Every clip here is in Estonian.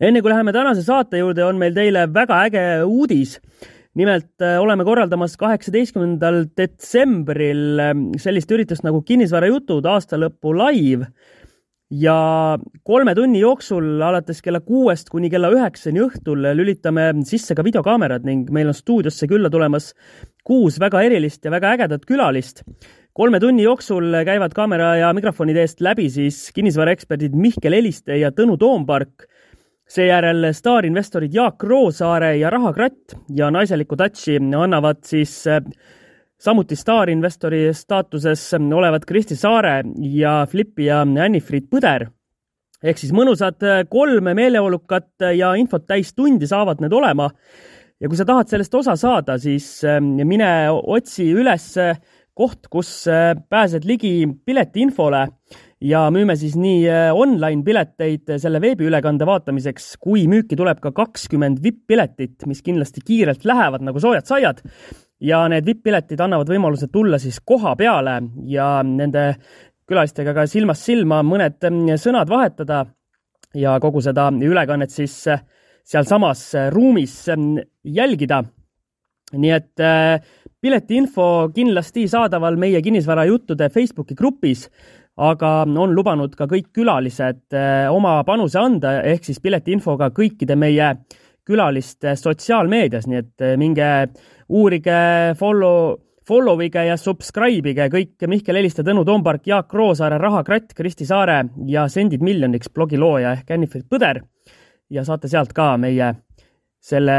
enne kui läheme tänase saate juurde, on meil teile väga äge uudis. nimelt äh, oleme korraldamas kaheksateistkümnendal detsembril äh, sellist üritust nagu Kinnisvarajutud aastalõpu live ja kolme tunni jooksul alates kella kuuest kuni kella üheksani õhtul lülitame sisse ka videokaamerad ning meil on stuudiosse külla tulemas kuus väga erilist ja väga ägedat külalist. kolme tunni jooksul käivad kaamera ja mikrofonide eest läbi siis kinnisvaraeksperdid Mihkel Eliste ja Tõnu Toompark seejärel staarinvestorid Jaak Roosaare ja Raha Kratt ja naiselikku touch'i annavad siis äh, samuti staarinvestori staatuses olevad Kristi Saare ja Flippi ja Anni-Friit Põder. ehk siis mõnusad äh, kolm meeleolukat ja infot täis tundi saavad need olema. ja kui sa tahad sellest osa saada, siis äh, mine otsi üles koht, kus pääsed ligi piletiinfole ja müüme siis nii äh, online pileteid selle veebiülekande vaatamiseks, kui müüki tuleb ka kakskümmend vipp-piletit, mis kindlasti kiirelt lähevad nagu soojad saiad. ja need vipp-piletid annavad võimaluse tulla siis koha peale ja nende külalistega ka silmast silma mõned mm, sõnad vahetada ja kogu seda ülekannet siis äh, sealsamas äh, ruumis mm, jälgida. nii et piletiinfo kindlasti saadaval meie kinnisvarajuttude Facebooki grupis aga on lubanud ka kõik külalised eh, oma panuse anda, ehk siis piletiinfoga kõikide meie külaliste sotsiaalmeedias, nii et eh, minge uurige, follow, follow ige ja subscribe ige kõik Mihkel Heliste, Tõnu Toompark, Jaak Roosaare, Raha Kratt, Kristi Saare ja Sendid miljoniks blogi looja ehk Anni-Frit Põder. Ja saate sealt ka meie selle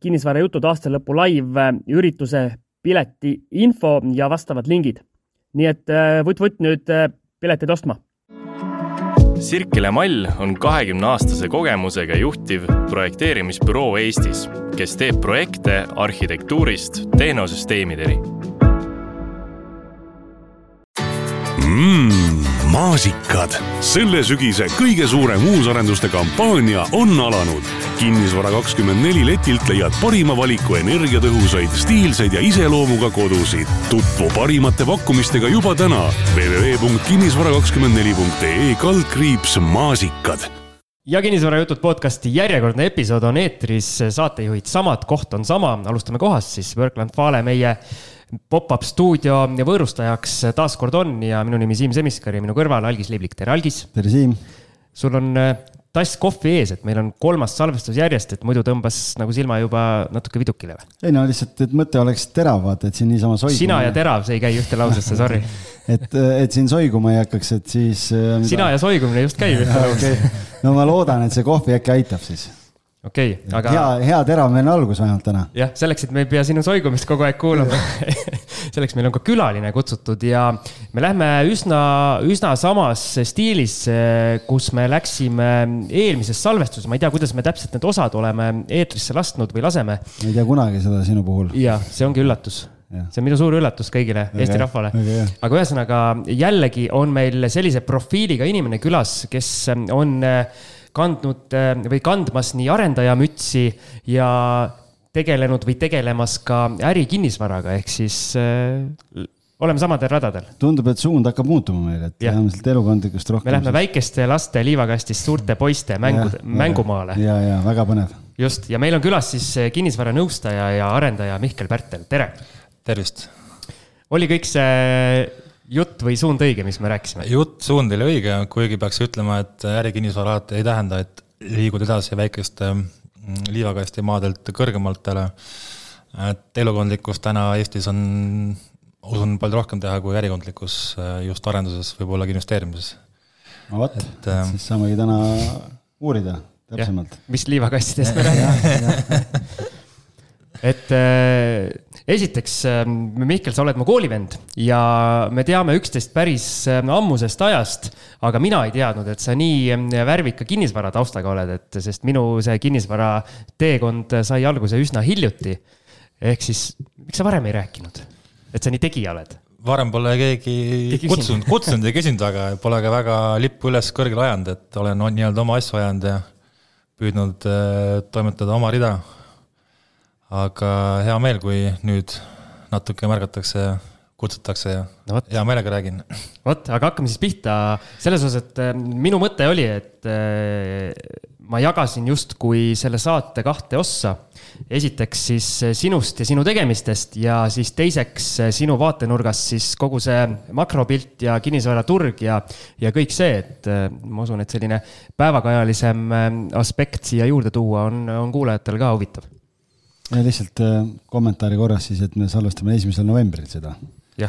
kinnisvarajutud aastalõpu live ürituse pileti info ja vastavad lingid. nii et vutt-vutt nüüd piletid ostma. Sirkele Mall on kahekümne aastase kogemusega juhtiv projekteerimisbüroo Eestis, kes teeb projekte arhitektuurist tehnosüsteemideni mm,. Maasikad, selle sügise kõige suurem uusarenduste kampaania on alanud. kinnisvara kakskümmend neli letilt leiad parima valiku energiatõhusaid, stiilseid ja iseloomuga kodusid. tutvu parimate pakkumistega juba täna. www.kinnisvara24.ee kaldkriips maasikad. Ja kinnisvarajutud podcasti järjekordne episood on eetris, saatejuhid samad, koht on sama, alustame kohast siis, Workland Fale, meie pop-up stuudio võõrustajaks taas kord on ja minu nimi Siim Semiskar ja minu kõrval Algis Liblik, tere Algis. tere Siim. sul on äh, tass kohvi ees, et meil on kolmas salvestus järjest, et muidu tõmbas nagu silma juba natuke vidukile või? ei no lihtsalt, et mõte oleks terav, vaata, et siin niisama soiguma. sina ja terav, see ei käi ühte lausesse, sorry et, et siin soiguma ei hakkaks, et siis. Äh, sina ja soigumine just käib ühte lausesse no ma loodan, et see kohvi äkki aitab siis okei okay,, aga. hea, hea teravmeelne algus vähemalt täna. jah, selleks, et me ei pea sinu soigumist kogu aeg kuulama selleks meil on ka külaline kutsutud ja me lähme üsna, üsna samas stiilis, kus me läksime eelmises salvestuses, ma ei tea, kuidas me täpselt need osad oleme eetrisse lasknud või laseme. ma ei tea kunagi seda sinu puhul. jah, see ongi üllatus Ja. see on minu suur üllatus kõigile väga, Eesti rahvale. aga ühesõnaga jällegi on meil sellise profiiliga inimene külas, kes on äh, kandnud äh, või kandmas nii arendaja mütsi ja tegelenud või tegelemas ka ärikinnisvaraga, ehk siis äh, oleme samadel radadel. tundub, et suund hakkab muutuma meil, et läheme sealt elukondlikust rohkem. me lähme väikeste laste liivakastist suurte poiste mängu, mängumaale. ja, ja väga põnev. just, ja meil on külas siis äh, kinnisvaranõustaja ja arendaja Mihkel Pärtel, tere. tervist. oli kõik see jutt või suund õige, mis me rääkisime? jutt, suund oli õige, kuigi peaks ütlema, et ärikinnisvara alati ei tähenda, et liigud edasi väikeste mm, liivakasti maadelt kõrgematele. et elukondlikkus täna Eestis on, usun, palju rohkem teha kui ärikondlikkus just arenduses, võib-olla ka investeerimises. no vot, siis saamegi täna uurida täpsemalt. mis liivakastidest me räägime et äh, esiteks, ähm, Mihkel, sa oled mu koolivend ja me teame üksteist päris ähm, ammusest ajast, aga mina ei teadnud, et sa nii ähm, värvika kinnisvara taustaga oled, et sest minu see kinnisvara teekond sai alguse üsna hiljuti. ehk siis, miks sa varem ei rääkinud, et sa nii tegija oled? varem pole keegi, kutsunud, kutsunud ja küsinud, aga pole ka väga lippu üles kõrgele ajanud, et olen nii-öelda oma asju ajanud ja püüdnud äh, toimetada oma rida aga hea meel, kui nüüd natuke märgatakse ja kutsutakse ja no võt. hea meelega räägin. vot, aga hakkame siis pihta selles osas, et äh, minu mõte oli, et äh, ma jagasin justkui selle saate kahte ossa. esiteks siis sinust ja sinu tegemistest ja siis teiseks sinu vaatenurgast siis kogu see makropilt ja kinnisvaraturg ja, ja kõik see, et ma usun, et selline päevakajalisem aspekt siia juurde tuua on, on kuulajatel ka huvitav. Ja lihtsalt kommentaari korras siis, et me salvestame esimesel novembril seda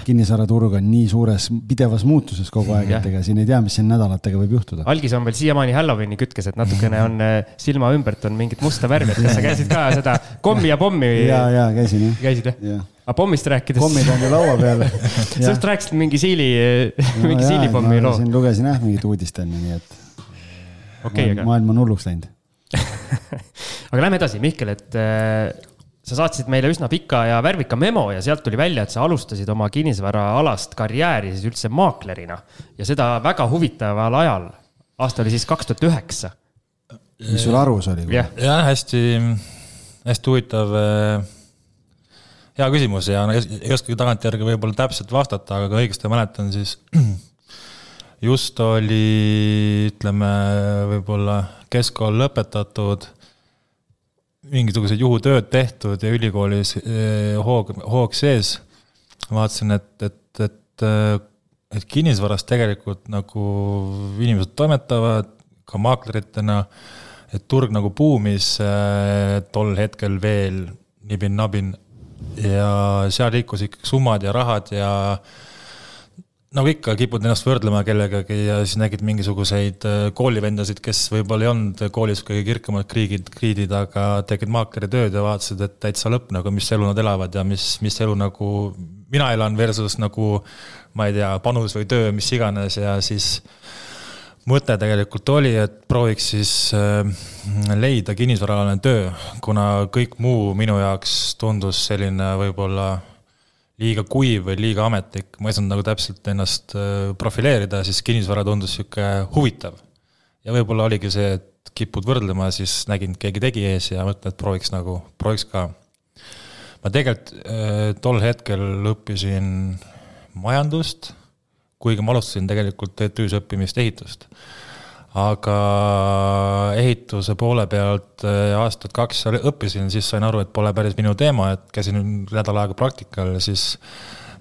kinnisvaraturg on nii suures pidevas muutuses kogu aeg, et ega siin ei tea, mis siin nädalatega võib juhtuda. algis on veel siiamaani Halloweeni kütkes, et natukene on äh, silma ümbert on mingit musta värvi, et kas sa käisid ka seda kommi ja pommi? ja, ja käisin jah. käisid jah? aga pommist rääkides. pommid on ju laua peal sa just rääkisid mingi siili no,, mingi siilipommi loo. siin lugesin jah mingit uudist enne, nii et okay, aga... maailm on hulluks läinud aga lähme edasi, Mihkel, et äh, sa saatsid meile üsna pika ja värvika memo ja sealt tuli välja, et sa alustasid oma kinnisvaraalast karjääri siis üldse maaklerina ja seda väga huvitaval ajal. aasta oli siis kaks tuhat üheksa. mis sul arus oli? jah ja,, hästi, hästi huvitav. Eh, hea küsimus ja no, ei oskagi tagantjärgi võib-olla täpselt vastata, aga kui õigesti mäletan, siis just oli, ütleme, võib-olla keskkool lõpetatud mingisugused juhutööd tehtud ja ülikoolis eh, hoog, hoog sees. vaatasin, et, et, et, eh, et kinnisvaras tegelikult nagu inimesed toimetavad ka maakleritena, et turg nagu buumis eh, tol hetkel veel nibin-nabin ja seal liikus ikkagi summad ja rahad ja nagu ikka, kipud ennast võrdlema kellegagi ja siis nägid mingisuguseid äh, koolivendasid, kes võib-olla ei olnud koolis kõige kirkamad kriigid, kriidid, aga tegid maakleri tööd ja vaatasid, et täitsa lõpp nagu, mis elu nad elavad ja mis, mis elu nagu mina elan versus nagu ma ei tea, panus või töö, mis iganes. Ja siis mõte tegelikult oli, et prooviks siis äh, leida kinnisvaraalane töö, kuna kõik muu minu jaoks tundus selline võib-olla liiga kuiv või liiga ametlik, ma ei saanud nagu täpselt ennast äh, profileerida, siis kinnisvara tundus sihuke huvitav. ja võib-olla oligi see, et kipud võrdlema, siis nägin, keegi tegi ees ja mõtlen, et prooviks nagu, prooviks ka. ma tegelikult äh, tol hetkel õppisin majandust, kuigi ma alustasin tegelikult TTÜ-s õppimist ehitust aga ehituse poole pealt äh, aastat kaks õppisin, siis sain aru, et pole päris minu teema, et käisin nädal aega praktikal siis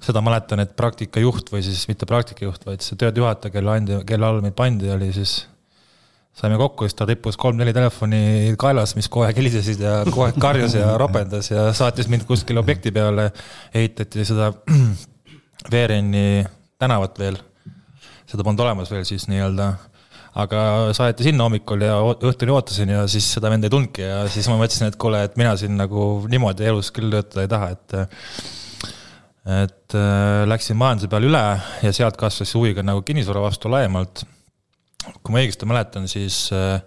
seda mäletan, et praktikajuht või siis mitte praktikajuht, vaid see tööjuhataja, kelle andi, kelle all meid pandi, oli siis saime kokku, siis ta rippus kolm-neli telefoni kaelas, mis aeg helisesid ja aeg karjus ja ropendas ja saatis mind kuskile objekti peale. ehitati seda Veereni tänavat veel, seda polnud olemas veel siis nii-öelda aga saeti sinna hommikul ja õhtuni ootasin ja siis seda venda ei tulnudki ja siis ma mõtlesin, et kuule, et mina siin nagu niimoodi elus küll töötada ei taha, et et äh, läksin majanduse peale üle ja sealt kasvas huvi ka nagu kinnisvara vastu laiemalt. kui ma õigesti mäletan, siis äh,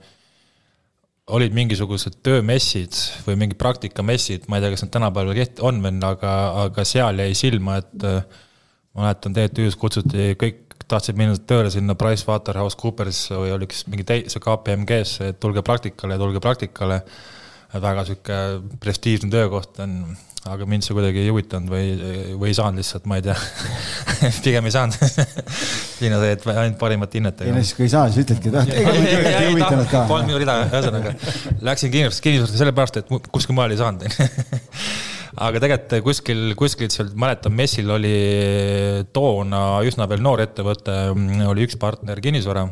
olid mingisugused töömessid või mingi praktikamessid, ma ei tea, kas need tänapäeval keht-, on veel, aga, aga seal jäi silma, et äh, ma mäletan, TTÜ-s kutsuti kõik tahtsid minna tööle sinna Pricewaterhouse või oli üks mingi teise KPMG-sse, et tulge praktikale, tulge praktikale. väga sihuke prestiižne töökoht on, aga mind see kuidagi ei huvitanud või, või ei saanud lihtsalt, ma ei tea pigem ei saanud siin on see, et ainult parimat hinnet. ei no siis, kui ei saa, siis ütledki, et ega mind tegelikult ei huvitanud ka. Polnud minu rida, ühesõnaga läksin kinnisvarasse, kinnisvarasse sellepärast, et kuskil mujal ei saanud aga tegelikult kuskil, kuskilt seal mäletan, messil oli toona üsna veel noor ettevõte, oli üks partner kinnisvara,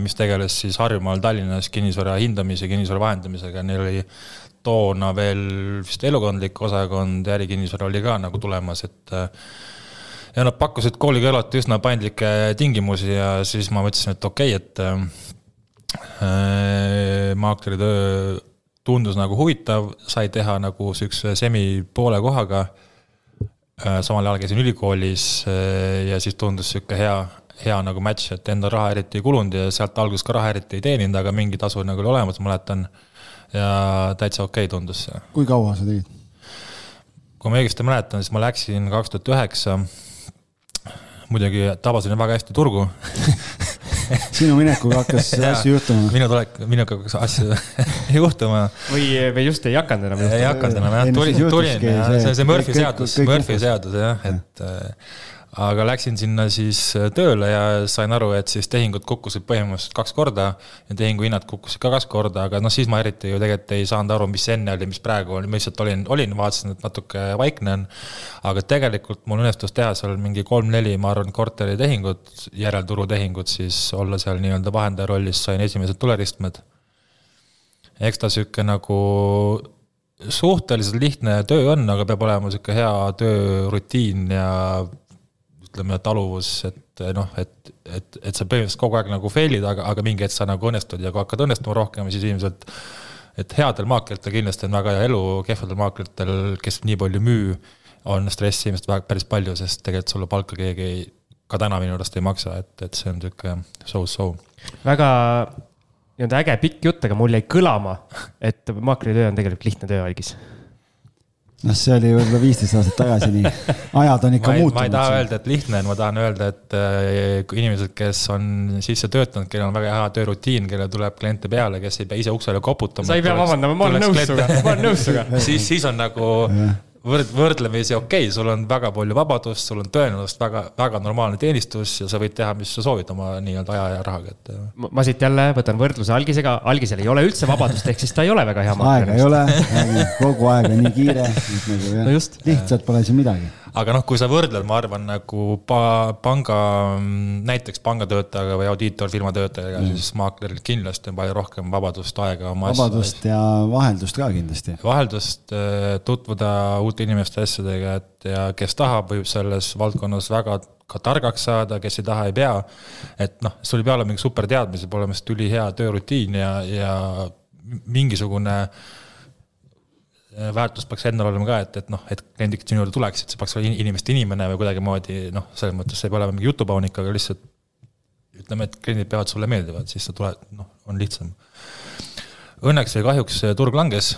mis tegeles siis Harjumaal, Tallinnas kinnisvara hindamise, kinnisvara vahendamisega, neil oli toona veel vist elukondlik osakond ja ärikinnisvara oli ka nagu tulemas, et ja nad pakkusid kooliga alati üsna paindlikke tingimusi ja siis ma mõtlesin, et okei okay,, et äh, maakleri töö tundus nagu huvitav, sai teha nagu siukse semi poole kohaga. Äh, samal ajal käisin ülikoolis äh, ja siis tundus sihuke hea, hea nagu match, et enda raha eriti ei kulunud ja sealt alguses ka raha eriti ei teeninud, aga mingi tasu nagu oli olemas, mäletan. ja täitsa okei okay tundus see. kui kaua sa tegid? kui ma õigesti mäletan, siis ma läksin kaks tuhat üheksa. muidugi tabasin väga hästi turgu sinu minekuga hakkas asju juhtuma. minu tulek, minuga hakkas asju juhtuma. või, või just ei hakanud enam ei hakanud enam jah, tulin, tulin see, see Murphy seadus, Murphy seadus jah, et äh, aga läksin sinna siis äh, tööle ja sain aru, et siis tehingud kukkusid põhimõtteliselt kaks korda ja tehinguhinnad kukkusid ka kaks korda, aga noh, siis ma eriti ju tegelikult ei saanud aru, mis enne oli, mis praegu oli, ma lihtsalt olin, olin, vaatasin, et natuke vaikne on. aga tegelikult mul õnnestus teha seal mingi kolm-neli, ma arvan, korteritehingut, järelturutehingut, siis olla seal nii-öelda vahendaja rollis, sain esimesed tuleristmed. eks ta sihuke nagu suhteliselt lihtne töö on, aga peab olema sihuke hea töörutiin ja ütleme, taluvus, et noh, et, et, et sa põhimõtteliselt kogu aeg nagu fail'id, aga, aga mingi hetk sa nagu õnnestud ja kui hakkad õnnestuma rohkem, siis ilmselt et headel maakletel kindlasti on väga hea elu, kehvadel maakletel, kes nii palju ei müü, on stressi ilmselt väga, päris palju, sest tegelikult sulle palka keegi ei, ka täna minu arust ei maksa, et, et see on niisugune so-so. väga nii-öelda äge pikk jutt, aga mul jäi kõlama, et maakleri töö on tegelikult lihtne töö, Algis noh, see oli võib-olla viisteist aastat tagasi nii, ajad on ikka ma ei, muutunud. ma ei taha öelda, et lihtne on, ma tahan öelda, et äh, inimesed, kes on sisse töötanud, kellel on väga hea töörutiin, kellel tuleb kliente peale, kes ei pea ise uksele koputama. sa ei pea vabandama, ma olen nõus sinuga, ma olen nõus sinuga siis, siis on nagu võrd-, võrdlemisi okei okay,, sul on väga palju vabadust, sul on tõenäoliselt väga, väga normaalne teenistus ja sa võid teha, mis sa soovid oma nii-öelda aja ja rahaga, et. ma siit jälle võtan võrdluse algisega, algisel ei ole üldse vabadust, ehk siis ta ei ole väga hea. aega ei ole, kogu aeg on nii kiire, et nagu jah no, lihtsalt pole siin midagi aga noh, kui sa võrdled, ma arvan, nagu pa-, panga, näiteks pangatöötajaga või audiitorfirma töötajaga mm., siis maakleril kindlasti on palju rohkem vabadust, aega oma vabadust asjadest. ja vaheldust ka kindlasti. vaheldust, äh, tutvuda uute inimeste asjadega, et ja kes tahab, võib selles valdkonnas väga ka targaks saada, kes ei taha, ei pea. et noh, sul ei pea olema mingi super teadmisi, peab olema lihtsalt ülihea töörutiin ja, ja mingisugune Äh, väärtus peaks endal olema ka, et, et noh, et kliendid sinu juurde tuleksid, see peaks olema inimeste inimene või kuidagimoodi noh, selles mõttes see ei pea olema mingi jutupaunik, aga lihtsalt ütleme, et kliendid peavad sulle meeldivad, siis sa tuled, noh, on lihtsam. Õnneks või kahjuks turg langes,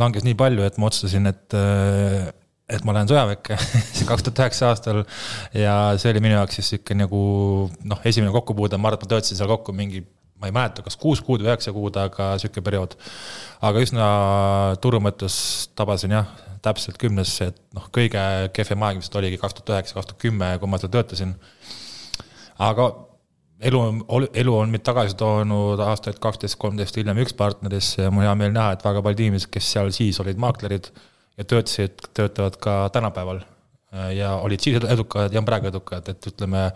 langes nii palju, et ma otsustasin, et et ma lähen sõjaväkke kaks tuhat üheksa aastal ja see oli minu jaoks siis sihuke nagu noh, esimene kokkupuude, ma arvan, et ma töötasin seal kokku mingi ma ei mäleta, kas kuus kuud või üheksa kuud, aga sihuke periood. aga üsna turu mõttes tabasin jah, täpselt kümnesse, et noh, kõige kehvem aeg vist oligi kaks tuhat üheksa, kaks tuhat kümme, kui ma seal töötasin. aga elu on, elu on mind tagasi toonud aastaid kaksteist, kolmteist hiljem üks partnerisse ja mul hea meel näha, et väga paljud inimesed, kes seal siis olid maaklerid ja töötasid, töötavad ka tänapäeval ja olid siis edukad ja on praegu edukad, et ütleme,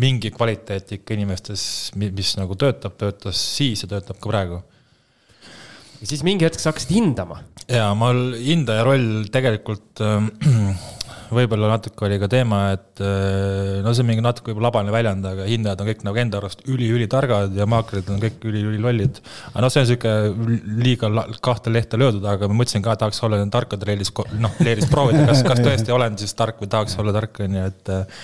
mingi kvaliteet ikka inimestes, mis nagu töötab, töötas siis ja töötab ka praegu. ja siis mingi hetk sa hakkasid hindama. ja mul hindaja roll tegelikult äh, võib-olla natuke oli ka teema, et eh, no see on mingi natuke võib-olla labane väljend, aga hindajad on kõik nagu enda arust üli-ülitargad ja maaklerid on kõik üli-ülilollid. aga noh, see on sihuke liiga kahte lehte löödud, aga ma mõtlesin ka, tahaks olla tarkade leeris, noh, leeris proovida, kas, kas tõesti olen siis tark või tahaks olla tark, on ju, et eh,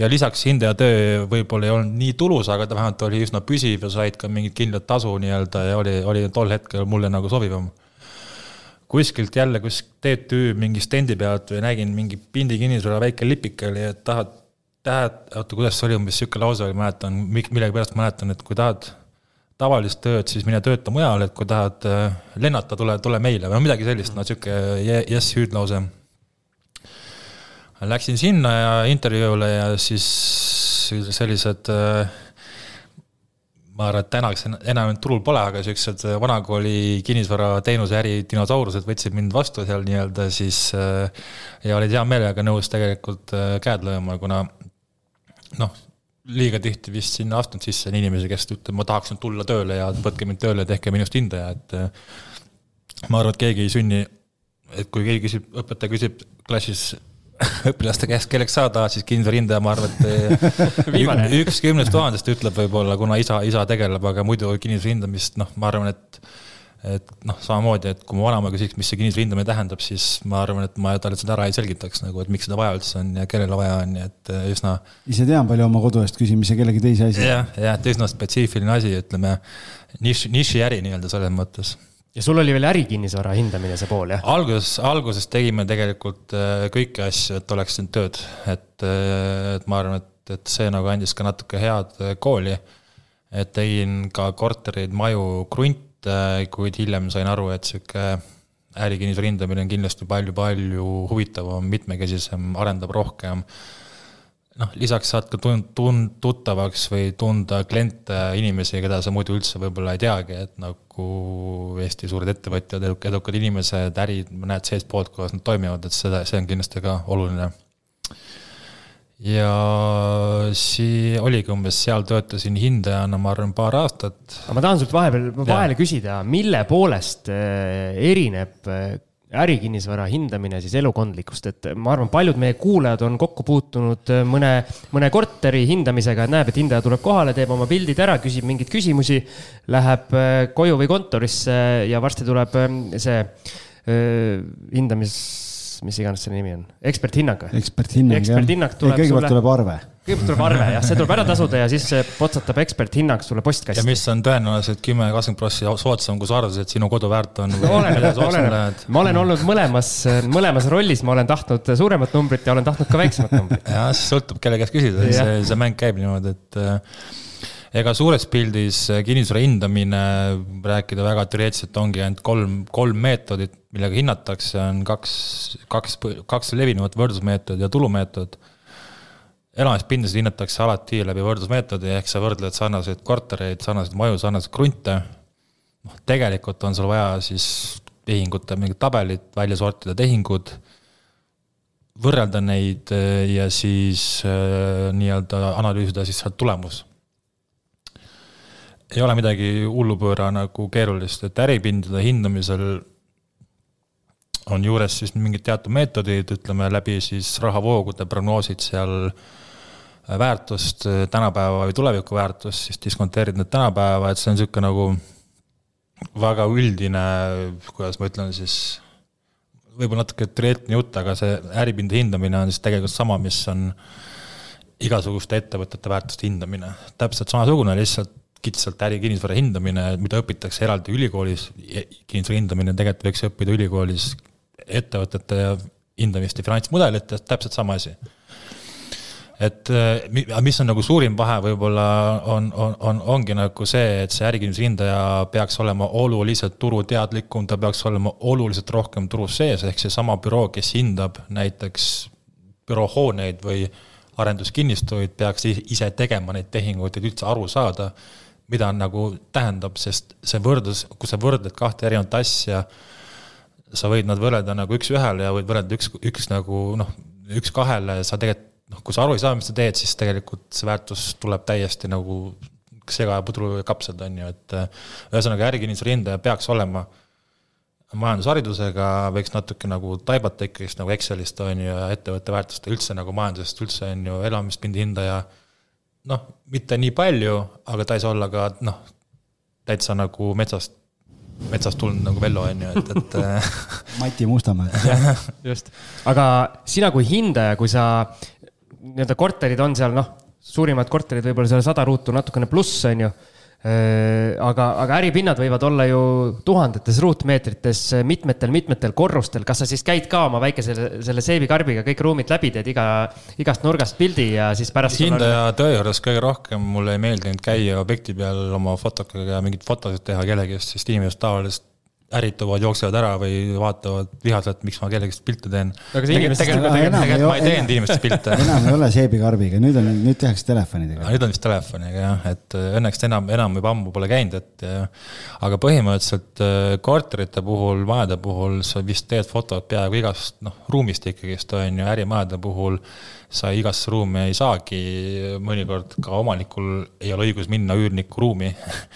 ja lisaks hindaja töö võib-olla ei olnud nii tulus, aga ta vähemalt oli üsna püsiv ja said ka mingit kindlat tasu nii-öelda ja oli, oli tol hetkel mulle nagu sobivam kuskilt jälle kus TTÜ mingi stendi pealt või nägin mingi pindi kinnisvara väike lipike oli, et tahad, tahad, oota, kuidas see oli, umbes sihuke lause oli, mäletan, millegipärast mäletan, et kui tahad tavalist tööd, siis mine tööta mujal, et kui tahad äh, lennata, tule, tule meile või midagi sellist, no sihuke yes hüüdlause. Läksin sinna ja intervjuule ja siis sellised äh, ma arvan, et tänaks enam turul pole, aga siuksed äh, vanakooli kinnisvarateenuse äri dinosaurused võtsid mind vastu seal nii-öelda siis äh, ja olid hea meelega nõus tegelikult äh, käed lööma, kuna noh, liiga tihti vist sinna astunud sisse on inimesi, kes ütleb, ma tahaksin tulla tööle ja võtke mind tööle, tehke minust hindaja, et ma arvan, et keegi ei sünni, et kui keegi küsib, õpetaja küsib klassis õpilaste käest, kelleks sa tahad, siis kindla rindaja, ma arvan, et eh, üks kümnest tuhandest ütleb võib-olla, kuna isa, isa tegeleb, aga muidu kinnisvara hindamist, noh, ma arvan, et et noh, samamoodi, et kui mu vanaema küsiks, mis see kinnisvara hindamine tähendab, siis ma arvan, et ma talle seda ära ei selgitaks nagu, et miks seda vaja üldse on ja kellele vaja on, nii et eh, üsna. ise tean palju oma kodu eest küsimise kellegi teise asi. jah, jah, et üsna spetsiifiline asi, ütleme nišš, nišiäri nii-öelda selles mõttes ja sul oli veel ärikinnisvara hindamine, see pool, jah? alguses, alguses tegime tegelikult äh, kõiki asju, et oleks siin tööd, et, äh, et ma arvan, et, et see nagu andis ka natuke head äh, kooli. et tegin ka kortereid, maju, krunte, kuid hiljem sain aru, et sihuke ärikinnisvara hindamine on kindlasti palju-palju huvitavam, mitmekesisem, arendab rohkem noh, lisaks saad ka tund-, tund-, tuttavaks või tunda kliente, inimesi, keda sa muidu üldse võib-olla ei teagi, et nagu Eesti suured ettevõtjad, edukad inimesed, ärid, näed seestpoolt, kuidas nad toimivad, et seda, see on kindlasti ka oluline. ja siis oligi umbes, seal töötasin hindajana, ma arvan, paar aastat. aga ma tahan sult vahepeal, vahele küsida, mille poolest eh, erineb eh, ärikinnisvara hindamine siis elukondlikust, et ma arvan, paljud meie kuulajad on kokku puutunud äh, mõne, mõne korteri hindamisega, et näeb, et hindaja tuleb kohale, teeb oma pildid ära, küsib mingeid küsimusi, läheb äh, koju või kontorisse ja varsti tuleb ähm, see äh, hindamis mis iganes selle nimi on, eksperthinnang või? eksperthinnang, jah. eksperthinnang tuleb kõigepealt sulle... tuleb arve. kõigepealt tuleb arve jah, see tuleb ära tasuda ja siis potsatab eksperthinnang sulle postkasti. ja mis on tõenäoliselt kümme, kakskümmend prossa soodsam, kui sa arvasid, et sinu kodu väärt on oleneb, oleneb. ma olen olnud mõlemas, mõlemas rollis, ma olen tahtnud suuremat numbrit ja olen tahtnud ka väiksemat numbrit. jah, see sõltub, kelle käest küsida, see, see mäng käib niimoodi, et ega suures pildis kinnisvara hindamine, rääkida väga teoreetiliselt, ongi ainult kolm, kolm meetodit, millega hinnatakse, on kaks, kaks, kaks levinumat võrdlusmeetod ja tulumeetod. elamispindasid hinnatakse alati läbi võrdlusmeetodi, ehk sa võrdled sarnaseid kortereid, sarnaseid maju, sarnaseid krunte. noh, tegelikult on sul vaja siis tehingute mingid tabelid, välja sortida tehingud võrrelda neid ja siis äh, nii-öelda analüüsida siis sealt tulemus ei ole midagi hullupööra nagu keerulist, et äripindade hindamisel on juures siis mingid teatud meetodid, ütleme läbi siis rahavoogude prognoosid seal väärtust, tänapäeva või tuleviku väärtust, siis diskonteerid need tänapäeva, et see on niisugune nagu väga üldine, kuidas ma ütlen siis, võib-olla natuke teoreetiline jutt, aga see äripindade hindamine on siis tegelikult sama, mis on igasuguste ettevõtete väärtuste hindamine. täpselt samasugune, lihtsalt kitsalt ärikinnisvara hindamine, mida õpitakse eraldi ülikoolis, kinnisvara hindamine tegelikult võiks õppida ülikoolis ettevõtete hindamist ja finantsmudelitest, täpselt sama asi. et äh, mis on nagu suurim vahe võib-olla on, on, on, ongi nagu see, et see ärikinnisvara hindaja peaks olema oluliselt turuteadlikum, ta peaks olema oluliselt rohkem turus sees, ehk seesama büroo, kes hindab näiteks büroohooneid või arenduskinnistuid, peaks ise tegema neid tehinguid, et üldse aru saada mida nagu tähendab, sest see võrdlus, kui sa võrdled kahte erinevat asja, sa võid nad võrrelda nagu üks-ühele ja võid võrrelda üks, üks nagu noh, üks-kahele, sa tegelikult noh, kui sa aru ei saa, mis sa teed, siis tegelikult see väärtus tuleb täiesti nagu sega ja pudru ja kapsad, on ju, et ühesõnaga ärikinnisvara hindaja peaks olema majandusharidusega, võiks natuke nagu taibata ikkagist nagu Excelist, on ju, ja ettevõtte väärtust üldse nagu majandusest üldse, on ju, elamispindi hindaja noh, mitte nii palju, aga ta ei saa olla ka noh, täitsa nagu metsast, metsast tulnud nagu Vello on ju, et, et äh, Mati Mustamäe. just, aga sina kui hindaja, kui sa nii-öelda korterid on seal noh, suurimad korterid võib-olla seal sada ruutu natukene pluss on ju aga, aga äripinnad võivad olla ju tuhandetes ruutmeetrites, mitmetel-mitmetel korrustel. kas sa siis käid ka oma väikese selle seebikarbiga kõik ruumid läbi, teed iga, igast nurgast pildi ja siis pärast. hindaja on... töö juures kõige rohkem mulle ei meeldinud käia objekti peal oma fotokaga ja mingeid fotosid teha kellegist, sest inimesed tavaliselt ärrituvad, jooksevad ära või vaatavad vihaselt, miks ma kellegist pilte teen. tegelikult, ma ei teinud inimestest pilte. enam ei ole seebikarbiga, nüüd on, nüüd tehakse telefonidega. nüüd on vist telefoniga jah, et äh, õnneks enam, enam juba ammu pole käinud, et aga põhimõtteliselt äh, korterite puhul, majade puhul sa vist teed fotot peaaegu igast noh, ruumist ikkagist on ju, ärimajade puhul sa igasse ruumi ei saagi, mõnikord ka omanikul ei ole õigus minna üürniku ruumi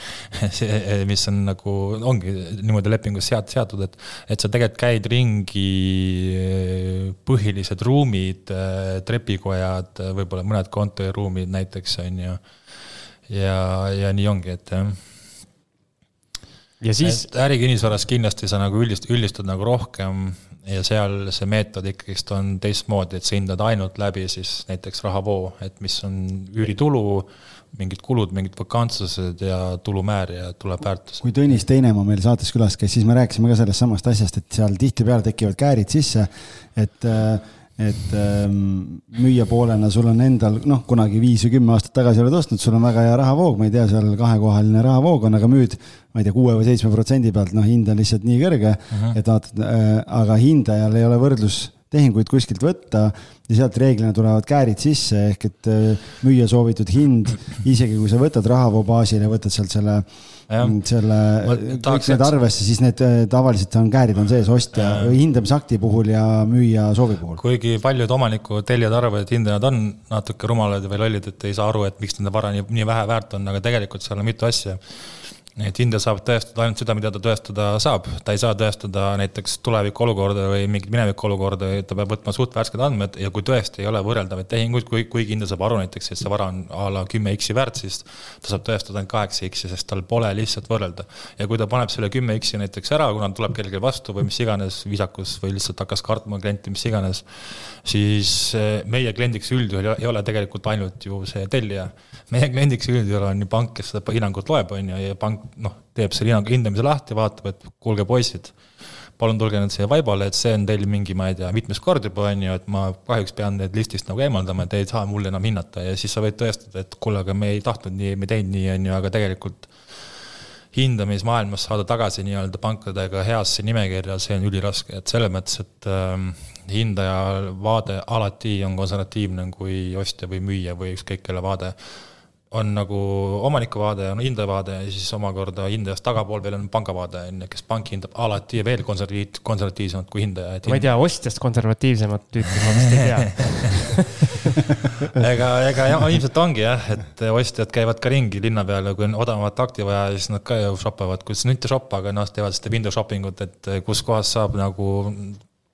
see, mis on nagu, ongi niimoodi lepingus seat-, seatud, et, et sa tegelikult käid ringi, põhilised ruumid, trepikojad, võib-olla mõned kontoriruumid näiteks, on ju. ja, ja nii ongi, et jah ja siis. ärikinnisvaras kindlasti sa nagu üldist-, üldistad nagu rohkem ja seal see meetod ikkagist on teistmoodi, et sa hindad ainult läbi siis näiteks rahavoo, et mis on üüritulu, mingid kulud, mingid vakantsused ja tulumäär ja tuleb väärtus. kui Tõnis Teinemaa meil saates külas käis, siis me rääkisime ka sellest samast asjast, et seal tihtipeale tekivad käärid sisse, et äh, et ähm, müüja poolena sul on endal, noh, kunagi viis või kümme aastat tagasi oled ostnud, sul on väga hea rahavoog, ma ei tea, seal kahekohaline rahavoog on, aga müüd, ma ei tea, kuue või seitsme protsendi pealt, noh, hind on lihtsalt nii kõrge uh, -huh. et vaatad äh,, aga hindajal ei ole võrdlus tehinguid kuskilt võtta ja sealt reeglina tulevad käärid sisse ehk et äh, müüa soovitud hind, isegi kui sa võtad rahavoo baasil ja võtad sealt selle Ja. Selle, kõik need arvesse, siis need äh, tavaliselt on käärid on sees ostja hindamisakti puhul ja müüja soovi puhul. kuigi paljud omanikud, tellijad arvavad, et hindajad on natuke rumalad või lollid, et ei saa aru, et miks nende vara nii, nii vähe väärt on, aga tegelikult seal on mitu asja et hindaja saab tõestada ainult seda, mida ta tõestada saab, ta ei saa tõestada näiteks tuleviku olukorda või mingit mineviku olukorda, ta peab võtma suht värsked andmed ja kui tõesti ei ole võrreldavaid tehinguid, kui, kuigi hindaja saab aru näiteks, et see vara on a la kümme X-i väärt, siis ta saab tõestada ainult kaheksa X-i, sest tal pole lihtsalt võrrelda. ja kui ta paneb selle kümme X-i näiteks ära, kuna tuleb kellelgi vastu või mis iganes, viisakus või lihtsalt hakkas kartma klienti, mis iganes, siis eh, meie kliendiks üldjuhul ei ole tegelikult ainult ju see tellija meie kliendiks üldjuhul on ju pank, kes seda hinnangut loeb, on ju, ja pank noh, teeb selle hinnangu hindamise lahti, vaatab, et kuulge, poisid, palun tulge nüüd siia vaibale, et see on teil mingi, ma ei tea, mitmes kord juba, on ju, et ma kahjuks pean need listist nagu eemaldama, et ei saa mulle enam hinnata. Ja siis sa võid tõestada, et kuule, aga me ei tahtnud nii, me ei teinud nii, on ju, aga tegelikult hindamismaailmas saada tagasi nii-öelda pankadega heasse nimekirja, see on üliraske, et selles mõttes, et äh, hindaja vaade alati on konservatiivne kui ostja või müüja või ükskõik kelle vaade on nagu omaniku vaade, on hindaja vaade ja siis omakorda hindajast tagapool veel on panga vaade, on ju, kes pank hindab alati veel konservatiiv, konservatiivsemalt kui hindaja. ma ei tea, ostjast konservatiivsemat tüüpi ma vist ei tea ega, ega ja, ilmselt ongi jah, et ostjad käivad ka ringi linna peal ja kui on odavamat akti vaja, siis nad ka ju shoppavad, kus nüüd ei shoppa, aga noh, teevad seda window shopping ut, et kus kohas saab nagu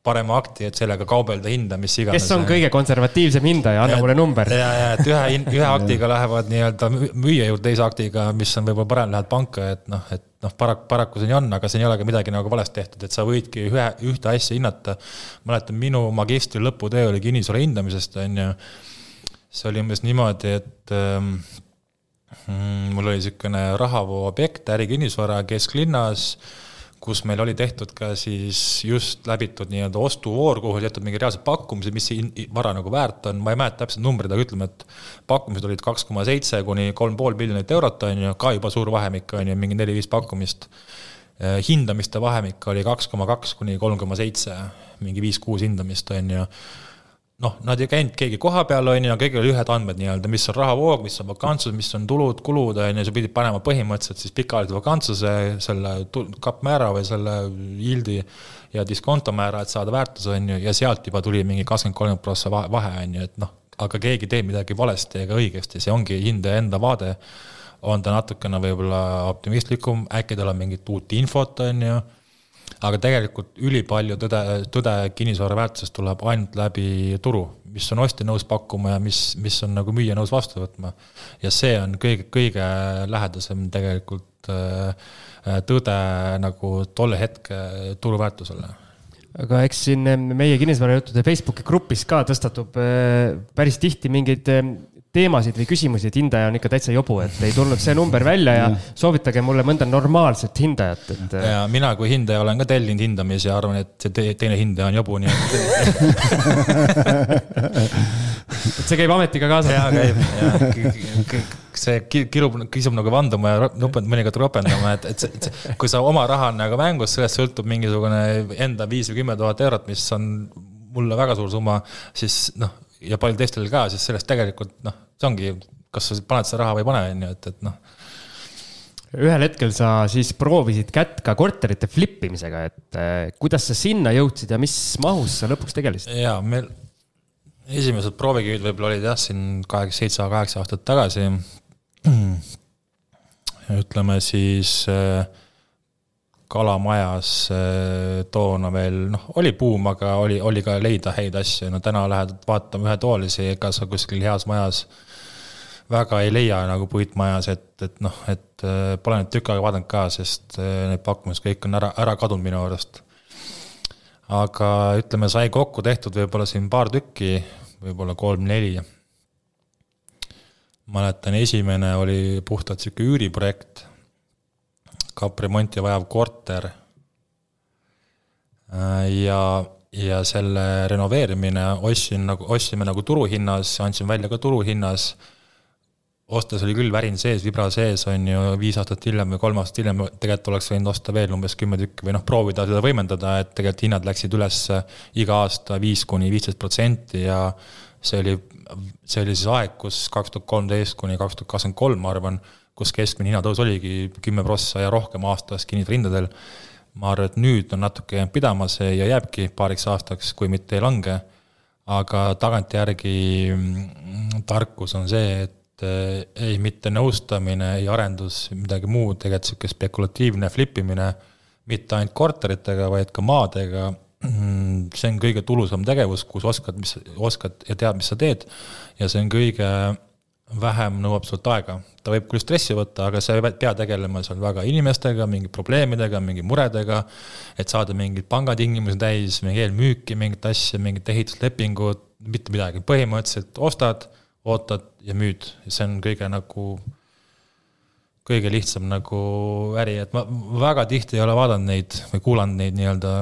parema akti, et sellega kaubelda hinda, mis iganes. kes on kõige konservatiivsem hindaja, anna mulle number. ja, ja et ühe, ühe aktiga lähevad nii-öelda müüja juurde teise aktiga, mis on võib-olla parem, lähed panka, et noh, et noh, paraku, paraku see nii on, aga siin ei ole ka midagi nagu valesti tehtud, et sa võidki ühe, ühte asja hinnata. mäletan, minu magistri lõputöö oli kinnisvara hindamisest, on ju. see oli umbes niimoodi, et ähm, mm, mul oli niisugune rahavoo objekt, ärikinnisvara kesklinnas kus meil oli tehtud ka siis just läbitud nii-öelda ostuvoor, kuhu oli tehtud mingi reaalsed pakkumised, mis see vara nagu väärt on, ma ei mäleta täpselt numbreid, aga ütleme, et pakkumised olid kaks koma seitse kuni kolm pool miljonit eurot, on ju, ka juba suur vahemik, on ju, mingi neli-viis pakkumist. hindamiste vahemik oli kaks koma kaks kuni kolm koma seitse, mingi viis-kuus hindamist, on ju noh, nad ei käinud keegi koha peal, on ju, kõigil oli ühed andmed nii-öelda, mis on rahavoog, mis on vakantsus, mis on tulud, kulud, on ju, sa pidid panema põhimõtteliselt siis pikaajalise vakantsuse, selle kappmäära või selle yield'i ja diskontomäära, et saada väärtus, on ju, ja sealt juba tuli mingi kakskümmend, kolmkümmend prossa vahe, on ju, et noh, aga keegi teeb midagi valesti ega õigesti, see ongi hindaja enda vaade, on ta natukene võib-olla optimistlikum, äkki tal on mingit uut infot, on ju aga tegelikult ülipalju tõde, tõde kinnisvara väärtusest tuleb ainult läbi turu, mis on ostja nõus pakkuma ja mis, mis on nagu müüja nõus vastu võtma. ja see on kõige, kõige lähedasem tegelikult äh, tõde nagu tolle hetke turuväärtusele aga eks siin meie kinnisvarajuttude Facebooki grupis ka tõstatub äh, päris tihti mingeid teemasid või küsimusi, et hindaja on ikka täitsa jobu, et ei tulnud see number välja ja soovitage mulle mõnda normaalset hindajat, et. ja mina kui hindaja olen ka tellinud hindamisi ja arvan, et see teine hindaja on jobu, nii et et see käib ametiga kaasas. jaa, käib, see kirub, kisub nagu vanduma ja mõnikord ropendama, et, et et see, kui sa oma raha on nagu mängus, sellest sõltub mingisugune enda viis või kümme tuhat eurot, mis on mulle väga suur summa, siis noh ja paljudel teistel ka, siis sellest tegelikult noh, see ongi, kas sa paned seda raha või ei pane, on ju, et, et noh. ühel hetkel sa siis proovisid kätt ka korterite flip imisega, et eh, kuidas sa sinna jõudsid ja mis mahus sa lõpuks tegelesid? jaa, meil esimesed proovikivid võib-olla olid jah, siin kaheksa, seitse, kaheksa aastat tagasi. ütleme siis äh, kalamajas eh, toona veel noh, oli buum, aga oli, oli ka leida häid asju, no täna lähed vaatama ühetoolisi, ega sa kuskil heas majas väga ei leia nagu puitmajas, et, et noh, et eh, pole nüüd tükk aega vaadanud ka, sest eh, need pakkumised kõik on ära, ära kadunud minu arust. aga ütleme, sai kokku tehtud võib-olla siin paar tükki, võib-olla kolm-neli. mäletan, esimene oli puhtalt sihuke üüriprojekt kapremonti vajav korter. Äh, ja, ja selle renoveerimine ostsin nagu, ostsime nagu turuhinnas, andsin välja ka turuhinnas. ostes oli küll värin sees, vibra sees, on ju, viis aastat hiljem või kolm aastat hiljem tegelikult oleks võinud osta veel umbes kümme tükki või noh, proovida seda võimendada, et tegelikult hinnad läksid üles iga aasta viis kuni viisteist protsenti ja see oli, see oli siis aeg, kus kaks tuhat kolmteist kuni kaks tuhat kakskümmend kolm, ma arvan, kus keskmine hinnatõus oligi kümme prossa ja rohkem aastas kinnisvarahindadel. ma arvan, et nüüd on natuke jäänud pidama see ja jääbki paariks aastaks, kui mitte ei lange. aga tagantjärgi mm, tarkus on see, et eh, ei mitte nõustamine, ei arendus, midagi muud, tegelikult niisugune spekulatiivne flip imine, mitte ainult korteritega, vaid ka maadega, see on kõige tulusam tegevus, kus oskad, mis, oskad ja tead, mis sa teed, ja see on kõige vähem nõuab sult aega. ta võib küll stressi võtta, aga sa ei pea tegelema seal väga inimestega, mingi probleemidega, mingi muredega, et saada mingeid pangatingimusi täis, mingi eelmüüki, mingit asja, mingit ehituslepingut, mitte midagi, põhimõtteliselt ostad ootad ja müüd, see on kõige nagu, kõige lihtsam nagu äri, et ma väga tihti ei ole vaadanud neid või kuulanud neid nii-öelda,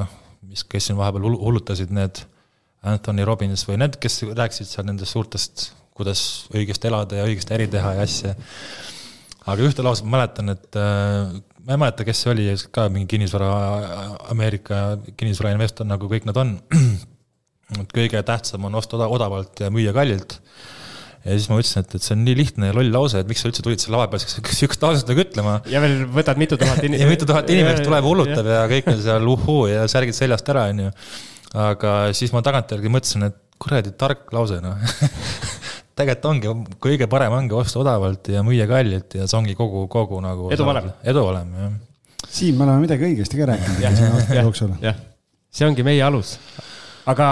mis, kes siin vahepeal hullutasid, need Anthony Robbins või need, kes rääkisid seal nendest suurtest, kuidas õigesti elada ja õigesti äri teha ja asja. aga ühte lauset ma mäletan, et äh, ma ei mäleta, kes see oli, ka mingi kinnisvara, Ameerika kinnisvarainvestor, nagu kõik nad on. et kõige tähtsam on osta odavalt ja müüa kallilt ja siis ma ütlesin, et, et see on nii lihtne ja loll lause, et miks sa üldse tulid selle lava peale sihukest lauset nagu ütlema. ja veel võtad mitu tuhat inimest ja mitu tuhat inimest tuleb, hullutab ja kõik on seal uhuu ja särgid seljast ära, on ju. aga siis ma tagantjärgi mõtlesin, et kuradi tark lause, noh tegelikult ongi, kõige parem ongi osta odavalt ja müüa kallilt ja see ongi kogu, kogu nagu. eduvalem. eduvalem, jah. Siim, me oleme midagi õigesti ka rääkinud siin aastate jooksul. jah, see ongi meie alus. Aga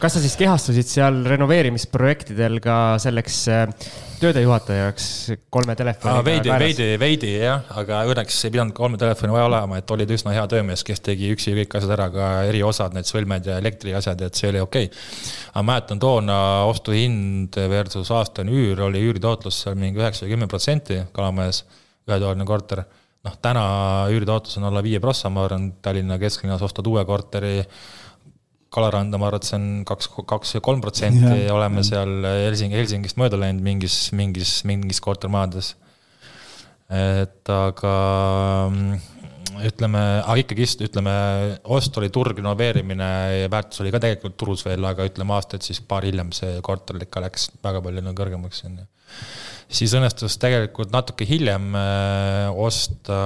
kas sa siis kehastusid seal renoveerimisprojektidel ka selleks äh, töödejuhatajaks kolme telefoniga? veidi, veidi, veidi jah, aga õnneks ei pidanud kolme telefoni vaja olema, et olid üsna hea töömees, kes tegi üksi kõik asjad ära, ka eriosad, need sõlmed ja elektriasjad, et see oli okei. Okay.. aga mäletan toona ostuhind versus aastane üür oli üüritootlus seal mingi üheksa või kümme protsenti Kalamajas, ühetoaline korter. Noh, täna üüritootlus on alla viie prossa, ma arvan, Tallinna kesklinnas ostad uue korteri Kalaranda, ma arvan, et see on kaks, kaks ja kolm protsenti ja oleme seal Helsingi, Helsingist mööda läinud mingis, mingis, mingis kortermajades. et aga ütleme, aga ikkagist ütleme, ost oli turg, renoveerimine ja väärtus oli ka tegelikult turus veel, aga ütleme aastaid siis paar hiljem see korter ikka läks väga palju nagu kõrgemaks, on ju. siis õnnestus tegelikult natuke hiljem äh, osta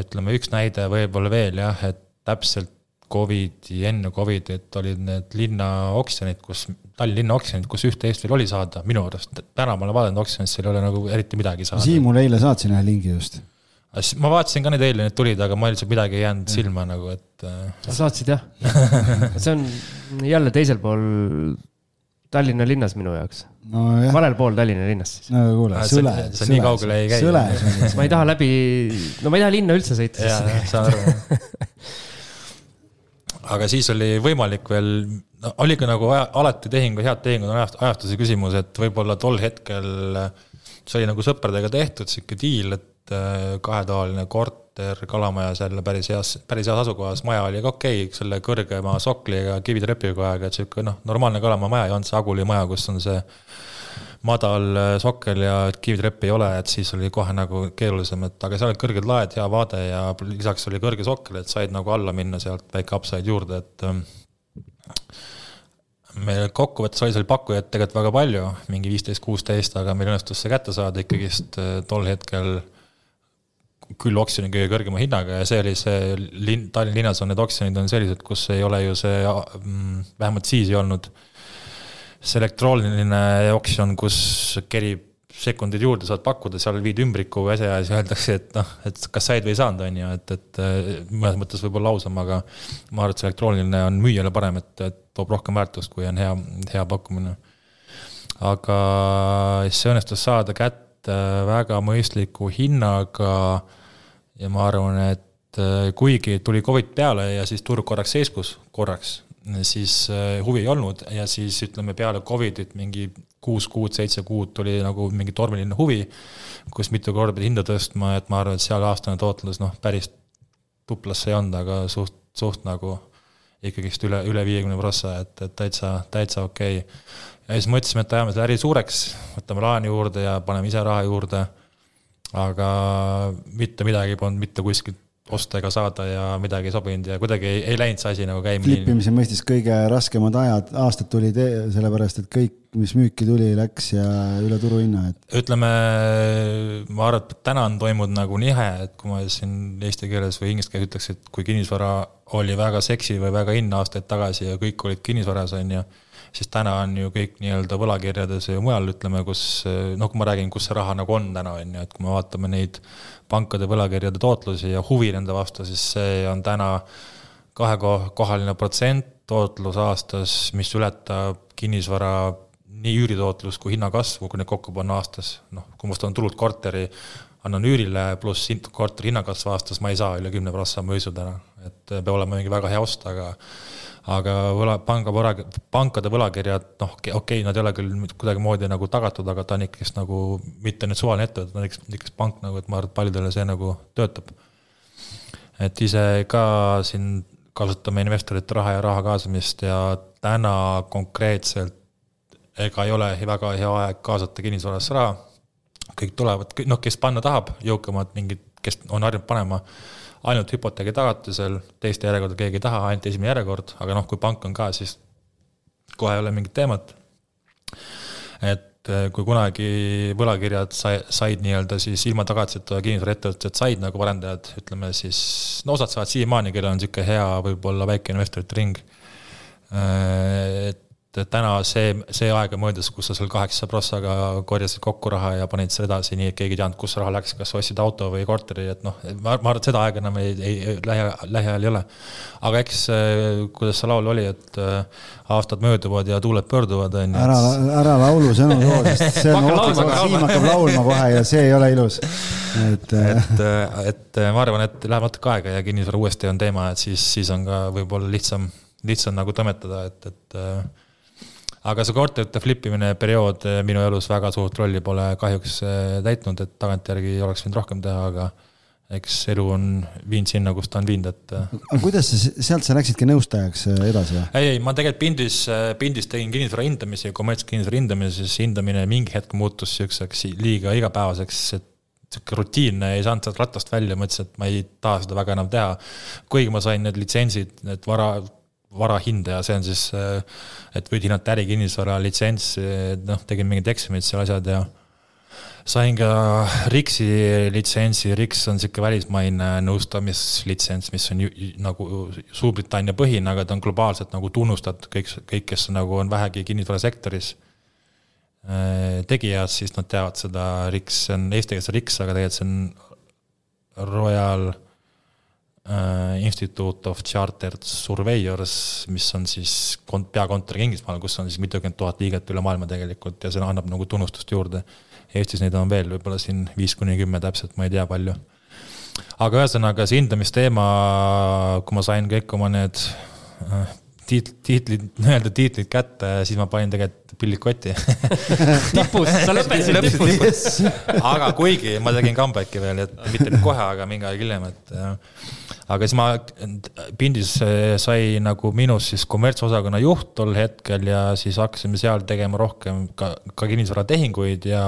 ütleme, üks näide võib-olla veel jah, et täpselt Covidi, enne Covidit olid need linnaoksjonid, kus, Tallinna linnaoksjonid, kus üht-teist veel oli saada, minu arust. täna ma olen vaadanud oksjonist, seal ei ole nagu eriti midagi saada. Siim mulle eile saatsin ühe lingi just. ma vaatasin ka neid eile, need tulid, aga mul lihtsalt midagi ei jäänud ja. silma nagu, et. Äh, sa saatsid jah see on jälle teisel pool Tallinna linnas minu jaoks no,. valel pool Tallinna linnast siis. no kuule, Sõle. sa nii kaugele ei käi. ma ei taha läbi, no ma ei taha linna üldse sõita. jaa, saan aru aga siis oli võimalik veel, no oli ka nagu aja, alati tehingu, head tehingud on ajast, ajastuse küsimus, et võib-olla tol hetkel see oli nagu sõpradega tehtud sihuke diil, et äh, kahetoaline korter Kalamajas jälle päris heas, päris heas asukohas, maja oli ka okei okay,, selle kõrgema sokliga, kivitrepiga, et sihuke noh, normaalne Kalamaja maja ei olnud see Aguli maja, kus on see madal äh, sokkel ja kivitrepp ei ole, et siis oli kohe nagu keerulisem, et aga seal olid kõrged laed, hea vaade ja lisaks oli kõrge sokkel, et said nagu alla minna sealt, väike upside juurde, et ähm, meil kokkuvõttes oli seal pakkujaid tegelikult väga palju, mingi viisteist, kuusteist, aga meil õnnestus see kätte saada ikkagist äh, tol hetkel küll oksjoni kõige kõrgema hinnaga ja see oli see linn, Tallinna linnas on need oksjonid on sellised, kus ei ole ju see, mm, vähemalt siis ei olnud see elektrooniline oksjon, kus kerib sekundid juurde saad pakkuda, seal viid ümbriku ese ja siis öeldakse, et noh, et kas said või ei saanud, on ju, et, et mõnes mõttes võib-olla ausam, aga ma arvan, et see elektrooniline on müüjale parem, et, et toob rohkem väärtust, kui on hea, hea pakkumine. aga see õnnestus saada kätte väga mõistliku hinnaga ja ma arvan, et kuigi tuli Covid peale ja siis turg korraks seiskus, korraks, siis äh, huvi ei olnud ja siis ütleme peale Covidit mingi kuus kuud, seitse kuud tuli nagu mingi tormiline huvi, kus mitu korda pidi hinda tõstma, et ma arvan, et seal aastane tootlus noh, päris tuplasse ei olnud, aga suht, suht nagu ikkagist üle, üle viiekümne prossa, et, et täitsa, täitsa okei okay. ja siis mõtlesime, et ajame selle äri suureks, võtame laenu juurde ja paneme ise raha juurde. aga mitte midagi polnud mitte kuskilt osta ega saada ja midagi ei sobinud ja kuidagi ei, ei läinud see asi nagu käima. flippimise mõistes kõige raskemad ajad, aastad tulid sellepärast, et kõik, mis müüki tuli, läks ja üle turuhinna, et. ütleme, ma arvan, et täna on toimunud nagu nihe, et kui ma siin eesti keeles või inglise keeles ütleks, et kui kinnisvara oli väga seksi või väga in aastaid tagasi ja kõik olid kinnisvaras, on ju siis täna on ju kõik nii-öelda võlakirjades ja mujal, ütleme, kus noh, kui ma räägin, kus see raha nagu on täna, on ju, et kui me vaatame neid pankade võlakirjade tootlusi ja huvi nende vastu, siis see on täna kahekohaline protsent tootlus aastas, mis ületab kinnisvara nii üüritootlus kui hinnakasvu, kui need kokku panna aastas. noh, kui ma ostan tulult korteri, annan üürile pluss korteri hinnakasv aastas, ma ei saa üle kümne prossa mõisu täna, et peab olema mingi väga hea ost, aga aga võla, panga võla, pankade võlakirjad, noh, okei okay,, nad ei ole küll kuidagimoodi nagu tagatud, aga ta on ikkagist nagu mitte nüüd suvaline ettevõte, ta on ikkagist, ikkagist pank nagu, et ma arvan, et paljudele see nagu töötab. et ise ka siin kasutame investorite raha ja raha kaasamist ja täna konkreetselt ega ei ole väga hea aeg kaasata kinnisvarasse raha. kõik tulevad, noh, kes panna tahab, jõukamad mingid, kes on harjunud panema ainult hüpoteegi tagatisel, teiste järjekorda keegi ei taha, ainult esimene järjekord, aga noh, kui pank on ka, siis kohe ei ole mingit teemat. et eh, kui kunagi võlakirjad sai, said nii-öelda siis ilma tagatiseta kinnisvaraettevõtted said nagu arendajad, ütleme siis, no osad saavad siiamaani, kellel on niisugune hea võib-olla väike investorite ring. Eh, et täna see, see aeg on möödas, kus sa seal kaheksa prossaga korjasid kokku raha ja panid selle edasi, nii et keegi ei teadnud, kus raha läks, kas ostsid auto või korteri, et noh, ma, ma arvan, et seda aega enam ei, ei, lähi, lähiajal ei ole. aga eks, äh, kuidas see laul oli, et äh, aastad mööduvad ja tuuled pöörduvad, on ju. ära, ära laulu sõnu too, sest see on oht, Siim hakkab laulma kohe ja see ei ole ilus. et, et, et ma arvan, et läheb natuke aega ja kinnisvara uuesti on teema, et siis, siis on ka võib-olla lihtsam, lihtsam nagu toimetada, et, et aga see korterite flip imine periood eh, minu elus väga suurt rolli pole kahjuks eh, täitnud, et tagantjärgi oleks võinud rohkem teha, aga eks elu on viinud sinna, kus ta on viinud, et. Eh. aga kuidas sa, sealt sa läksidki nõustajaks edasi või? ei, ei, ma tegelikult Pindis, Pindis tegin kinnisvara hindamisi, kommertskinnisvara hindamisi, siis hindamine mingi hetk muutus siukseks liiga igapäevaseks, et sihuke rutiinne, ei saanud sealt rattast välja, mõtlesin, et ma ei taha seda väga enam teha. kuigi ma sain need litsentsid, need vara, varahindaja, see on siis, et võid hinnata ärikinnisvara litsentsi, noh, tegin mingid eksamid seal asjad ja sain ka RIX-i litsentsi, RIX on niisugune välismaine nõustamislitsents, mis on ju, nagu Suurbritannia põhine, aga ta on globaalselt nagu tunnustatud, kõik, kõik, kes nagu on vähegi kinnisvarasektoris äh, tegijad, siis nad teavad seda RIX, see on eesti keeles RIX, aga tegelikult see on Royal Institute of Chartered Surveyors, mis on siis kont-, peakontoriga Inglismaal, kus on siis mitukümmend tuhat liiget üle maailma tegelikult ja see annab nagu tunnustust juurde. Eestis neid on veel võib-olla siin viis kuni kümme täpselt, ma ei tea palju. aga ühesõnaga see hindamisteema, kui ma sain kõik oma need uh, tiit-, tiitlid, nii-öelda tiitlid kätte, siis ma panin tegelikult pillid kotti tipus, sa lõpetasid tipus. aga kuigi ma tegin comeback'i veel, et mitte nüüd kohe, aga mingi aeg hiljem, et aga siis ma, Pindis sai nagu minust siis kommertsosakonna juht tol hetkel ja siis hakkasime seal tegema rohkem ka, ka kinnisvaratehinguid ja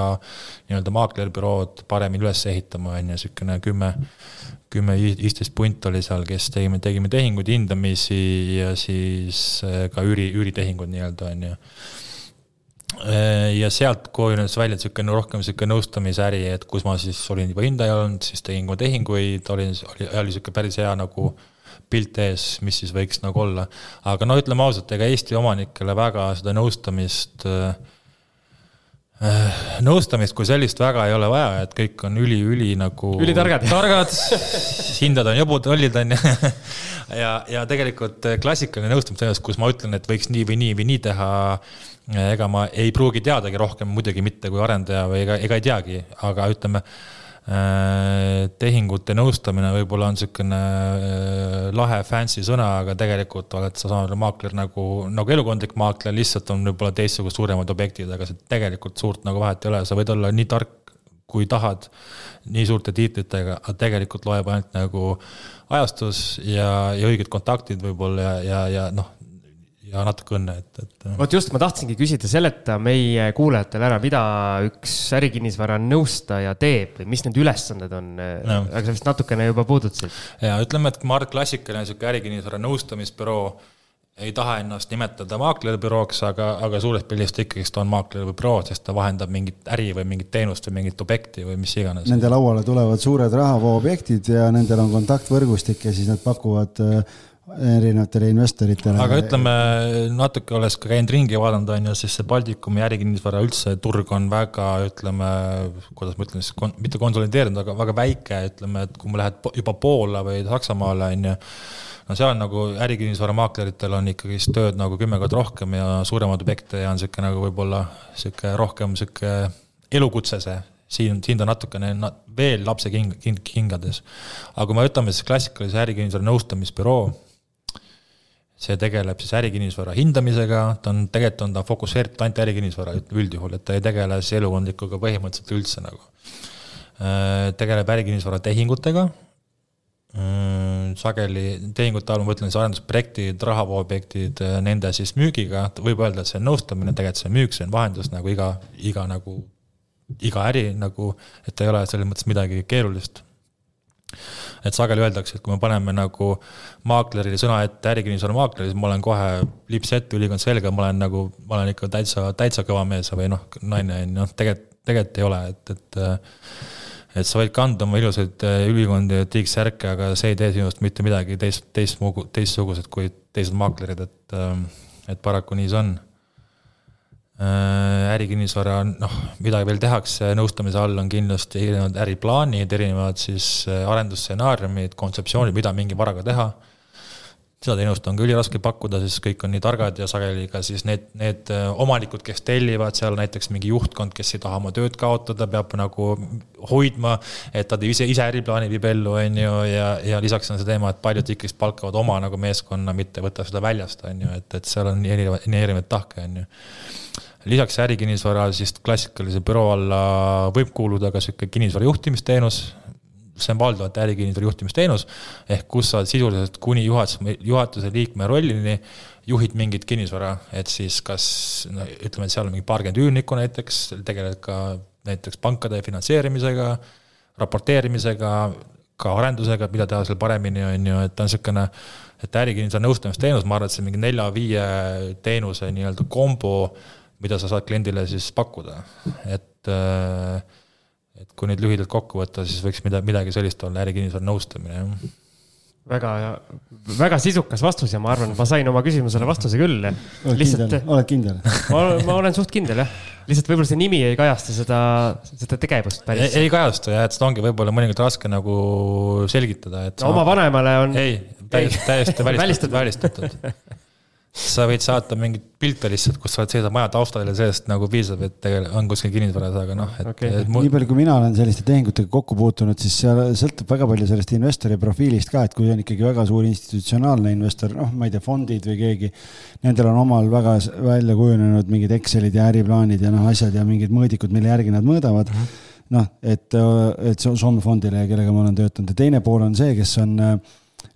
nii-öelda maaklerbürood paremini üles ehitama, on ju, niisugune kümme kümme, viisteist punt oli seal, kes tegime, tegime tehinguid, hindamisi ja siis äh, ka üüri, üüritehingud nii-öelda, on ju. Äh, ja sealt kujunes välja niisugune rohkem niisugune nõustamisäri, et kus ma siis olin juba hindaja olnud, siis tegin ka tehinguid, olin, oli, oli niisugune päris hea nagu pilt ees, mis siis võiks nagu olla. aga no ütleme ausalt, ega Eesti omanikele väga seda nõustamist äh, Äh, nõustamist kui sellist väga ei ole vaja, et kõik on üli-üli nagu. ülitargad. targad, hindad on jõbud, lollid on ju. ja, ja tegelikult klassikaline nõustamine selles, kus ma ütlen, et võiks nii või nii või nii teha. ega ma ei pruugi teadagi rohkem, muidugi mitte kui arendaja või ega, ega ei teagi, aga ütleme Äh, tehingute nõustamine võib-olla on niisugune äh, lahe fancy sõna, aga tegelikult oled sa saanud maakler nagu, nagu elukondlik maakler, lihtsalt on võib-olla teistsugused suuremad objektid, aga see tegelikult suurt nagu vahet ei ole, sa võid olla nii tark kui tahad, nii suurte tiitlitega, aga tegelikult loeb ainult nagu ajastus ja, ja õiged kontaktid võib-olla ja, ja, ja noh, ja natuke õnne, et, et. vot just, ma tahtsingi küsida, seleta meie kuulajatele ära, mida üks ärikinnisvara nõustaja teeb või mis need ülesanded on no., aga sa vist natukene juba puudutasid. ja ütleme, et Mart klassikaline sihuke ärikinnisvara nõustamisbüroo ei taha ennast nimetada maaklerbürooks, aga, aga suures pildis ta ikkagist on maaklerbüroo, sest ta vahendab mingit äri või mingit teenust või mingit objekti või mis iganes. Nende lauale tulevad suured rahavooobjektid ja nendel on kontaktvõrgustik ja siis nad pakuvad äh, erinevatele investoritele. aga ütleme, natuke olles ka käinud ringi vaadanud, on ju, siis see Baltikumi ärikinnisvara üldse turg on väga, ütleme, kuidas ma ütlen siis, mitte konsolideerunud, aga väga väike, ütleme, et kui ma lähed juba Poola või Saksamaale, on ju no seal nagu ärikinnisvaramakleritel on ikkagist tööd nagu kümme korda rohkem ja suuremaid objekte ja on sihuke nagu võib-olla sihuke rohkem sihuke elukutse see. siin, siin ta natukene veel lapse king-, king-, kingades. aga kui me võtame siis klassikalise ärikinnisvara nõustamisbüroo, see tegeleb siis ärikinnisvara hindamisega, ta on, tegelikult on ta fokusseeritud ainult ärikinnisvara üldjuhul, et ta ei tegele siis elukondlikuga põhimõtteliselt üldse nagu. Äh, tegeleb ärikinnisvara tehingutega Äh, sageli tehingute all ma mõtlen siis arendusprojektid, rahavooobjektid, äh, nende siis müügiga, võib öelda, et see on nõustamine, tegelikult see on müük, see on vahendus nagu iga, iga nagu, iga äri nagu, et ei ole selles mõttes midagi keerulist. Et sageli öeldakse, et kui me paneme nagu maaklerile sõna ette ärikinnisvara maakler, siis ma olen kohe lips ette, ülikond selga, ma olen nagu, ma olen ikka täitsa, täitsa kõva mees või noh, naine on ju, noh tegelikult, tegelikult ei ole, et, et et sa võid kanda oma ilusaid äh, ülikondi ja tiigsärke, aga see ei tee sinust mitte midagi teist, teist, teistsugused kui teised maaklerid, et, ähm, et paraku nii see on. Äh, ärikinnisvara, noh, mida veel tehakse nõustamise all, on kindlasti erinevad äriplaanid, erinevad siis äh, arendusstsenaariumid, kontseptsioonid, mida mingi varaga teha. Seda teenust on ka üliraske pakkuda, sest kõik on nii targad ja sageli ka siis need, need äh, omanikud, kes tellivad seal näiteks mingi juhtkond, kes ei taha oma tööd kaotada, peab nagu hoidma, et ta ise, ise äriplaani viib ellu, on ju, ja, ja lisaks on see teema, et paljud ikkagi palkavad oma nagu meeskonna, mitte ei võta seda väljast, on ju, et, et seal on nii erinevaid, nii erinevaid tahke, on ju lisaks ärikinnisvara siis klassikalise büroo alla võib kuuluda ka sihuke kinnisvara juhtimisteenus, see on valdavalt ärikinnisvara juhtimisteenus, ehk kus sa sisuliselt kuni juhatus, juhatuse liikme rollini juhid mingit kinnisvara, et siis kas no ütleme, et seal on mingi paarkümmend üürnikku näiteks, tegeled ka näiteks pankade finantseerimisega, raporteerimisega, ka arendusega, mida teha seal paremini, on ju, et ta on niisugune, et ärikinnisvara nõustamisteenus, ma arvan, et see on mingi nelja-viie teenuse nii-öelda kombo, mida sa saad kliendile siis pakkuda, et äh, et kui nüüd lühidalt kokku võtta, siis võiks midagi, midagi sellist olla, ärikinnisvara nõustamine, jah väga, väga sisukas vastus ja ma arvan, et ma sain oma küsimusele vastuse küll. lihtsalt. oled kindel? ma, ma olen suht kindel jah, lihtsalt võib-olla see nimi ei kajasta seda, seda tegevust päris. ei kajasta jah, et seda ongi võib-olla mõnikord raske nagu selgitada, et no,. oma vanemale on. ei, täiesti, täiesti välistatud, välistatud sa võid saata mingit pilte lihtsalt, kus sa oled seisad maja taustal ja sellest nagu piisab, et tegelikult on kuskil kinnisvaras, aga noh, et okay.. Nii palju, kui mina olen selliste tehingutega kokku puutunud, siis seal sõltub väga palju sellest investori profiilist ka, et kui on ikkagi väga suur institutsionaalne investor, noh, ma ei tea, fondid või keegi, nendel on omal väga välja kujunenud mingid Excelid ja äriplaanid ja noh, asjad ja mingid mõõdikud, mille järgi nad mõõdavad mm. -hmm. noh, et, et Soome fondile, kellega ma olen töötanud ja teine pool on see, kes on äh,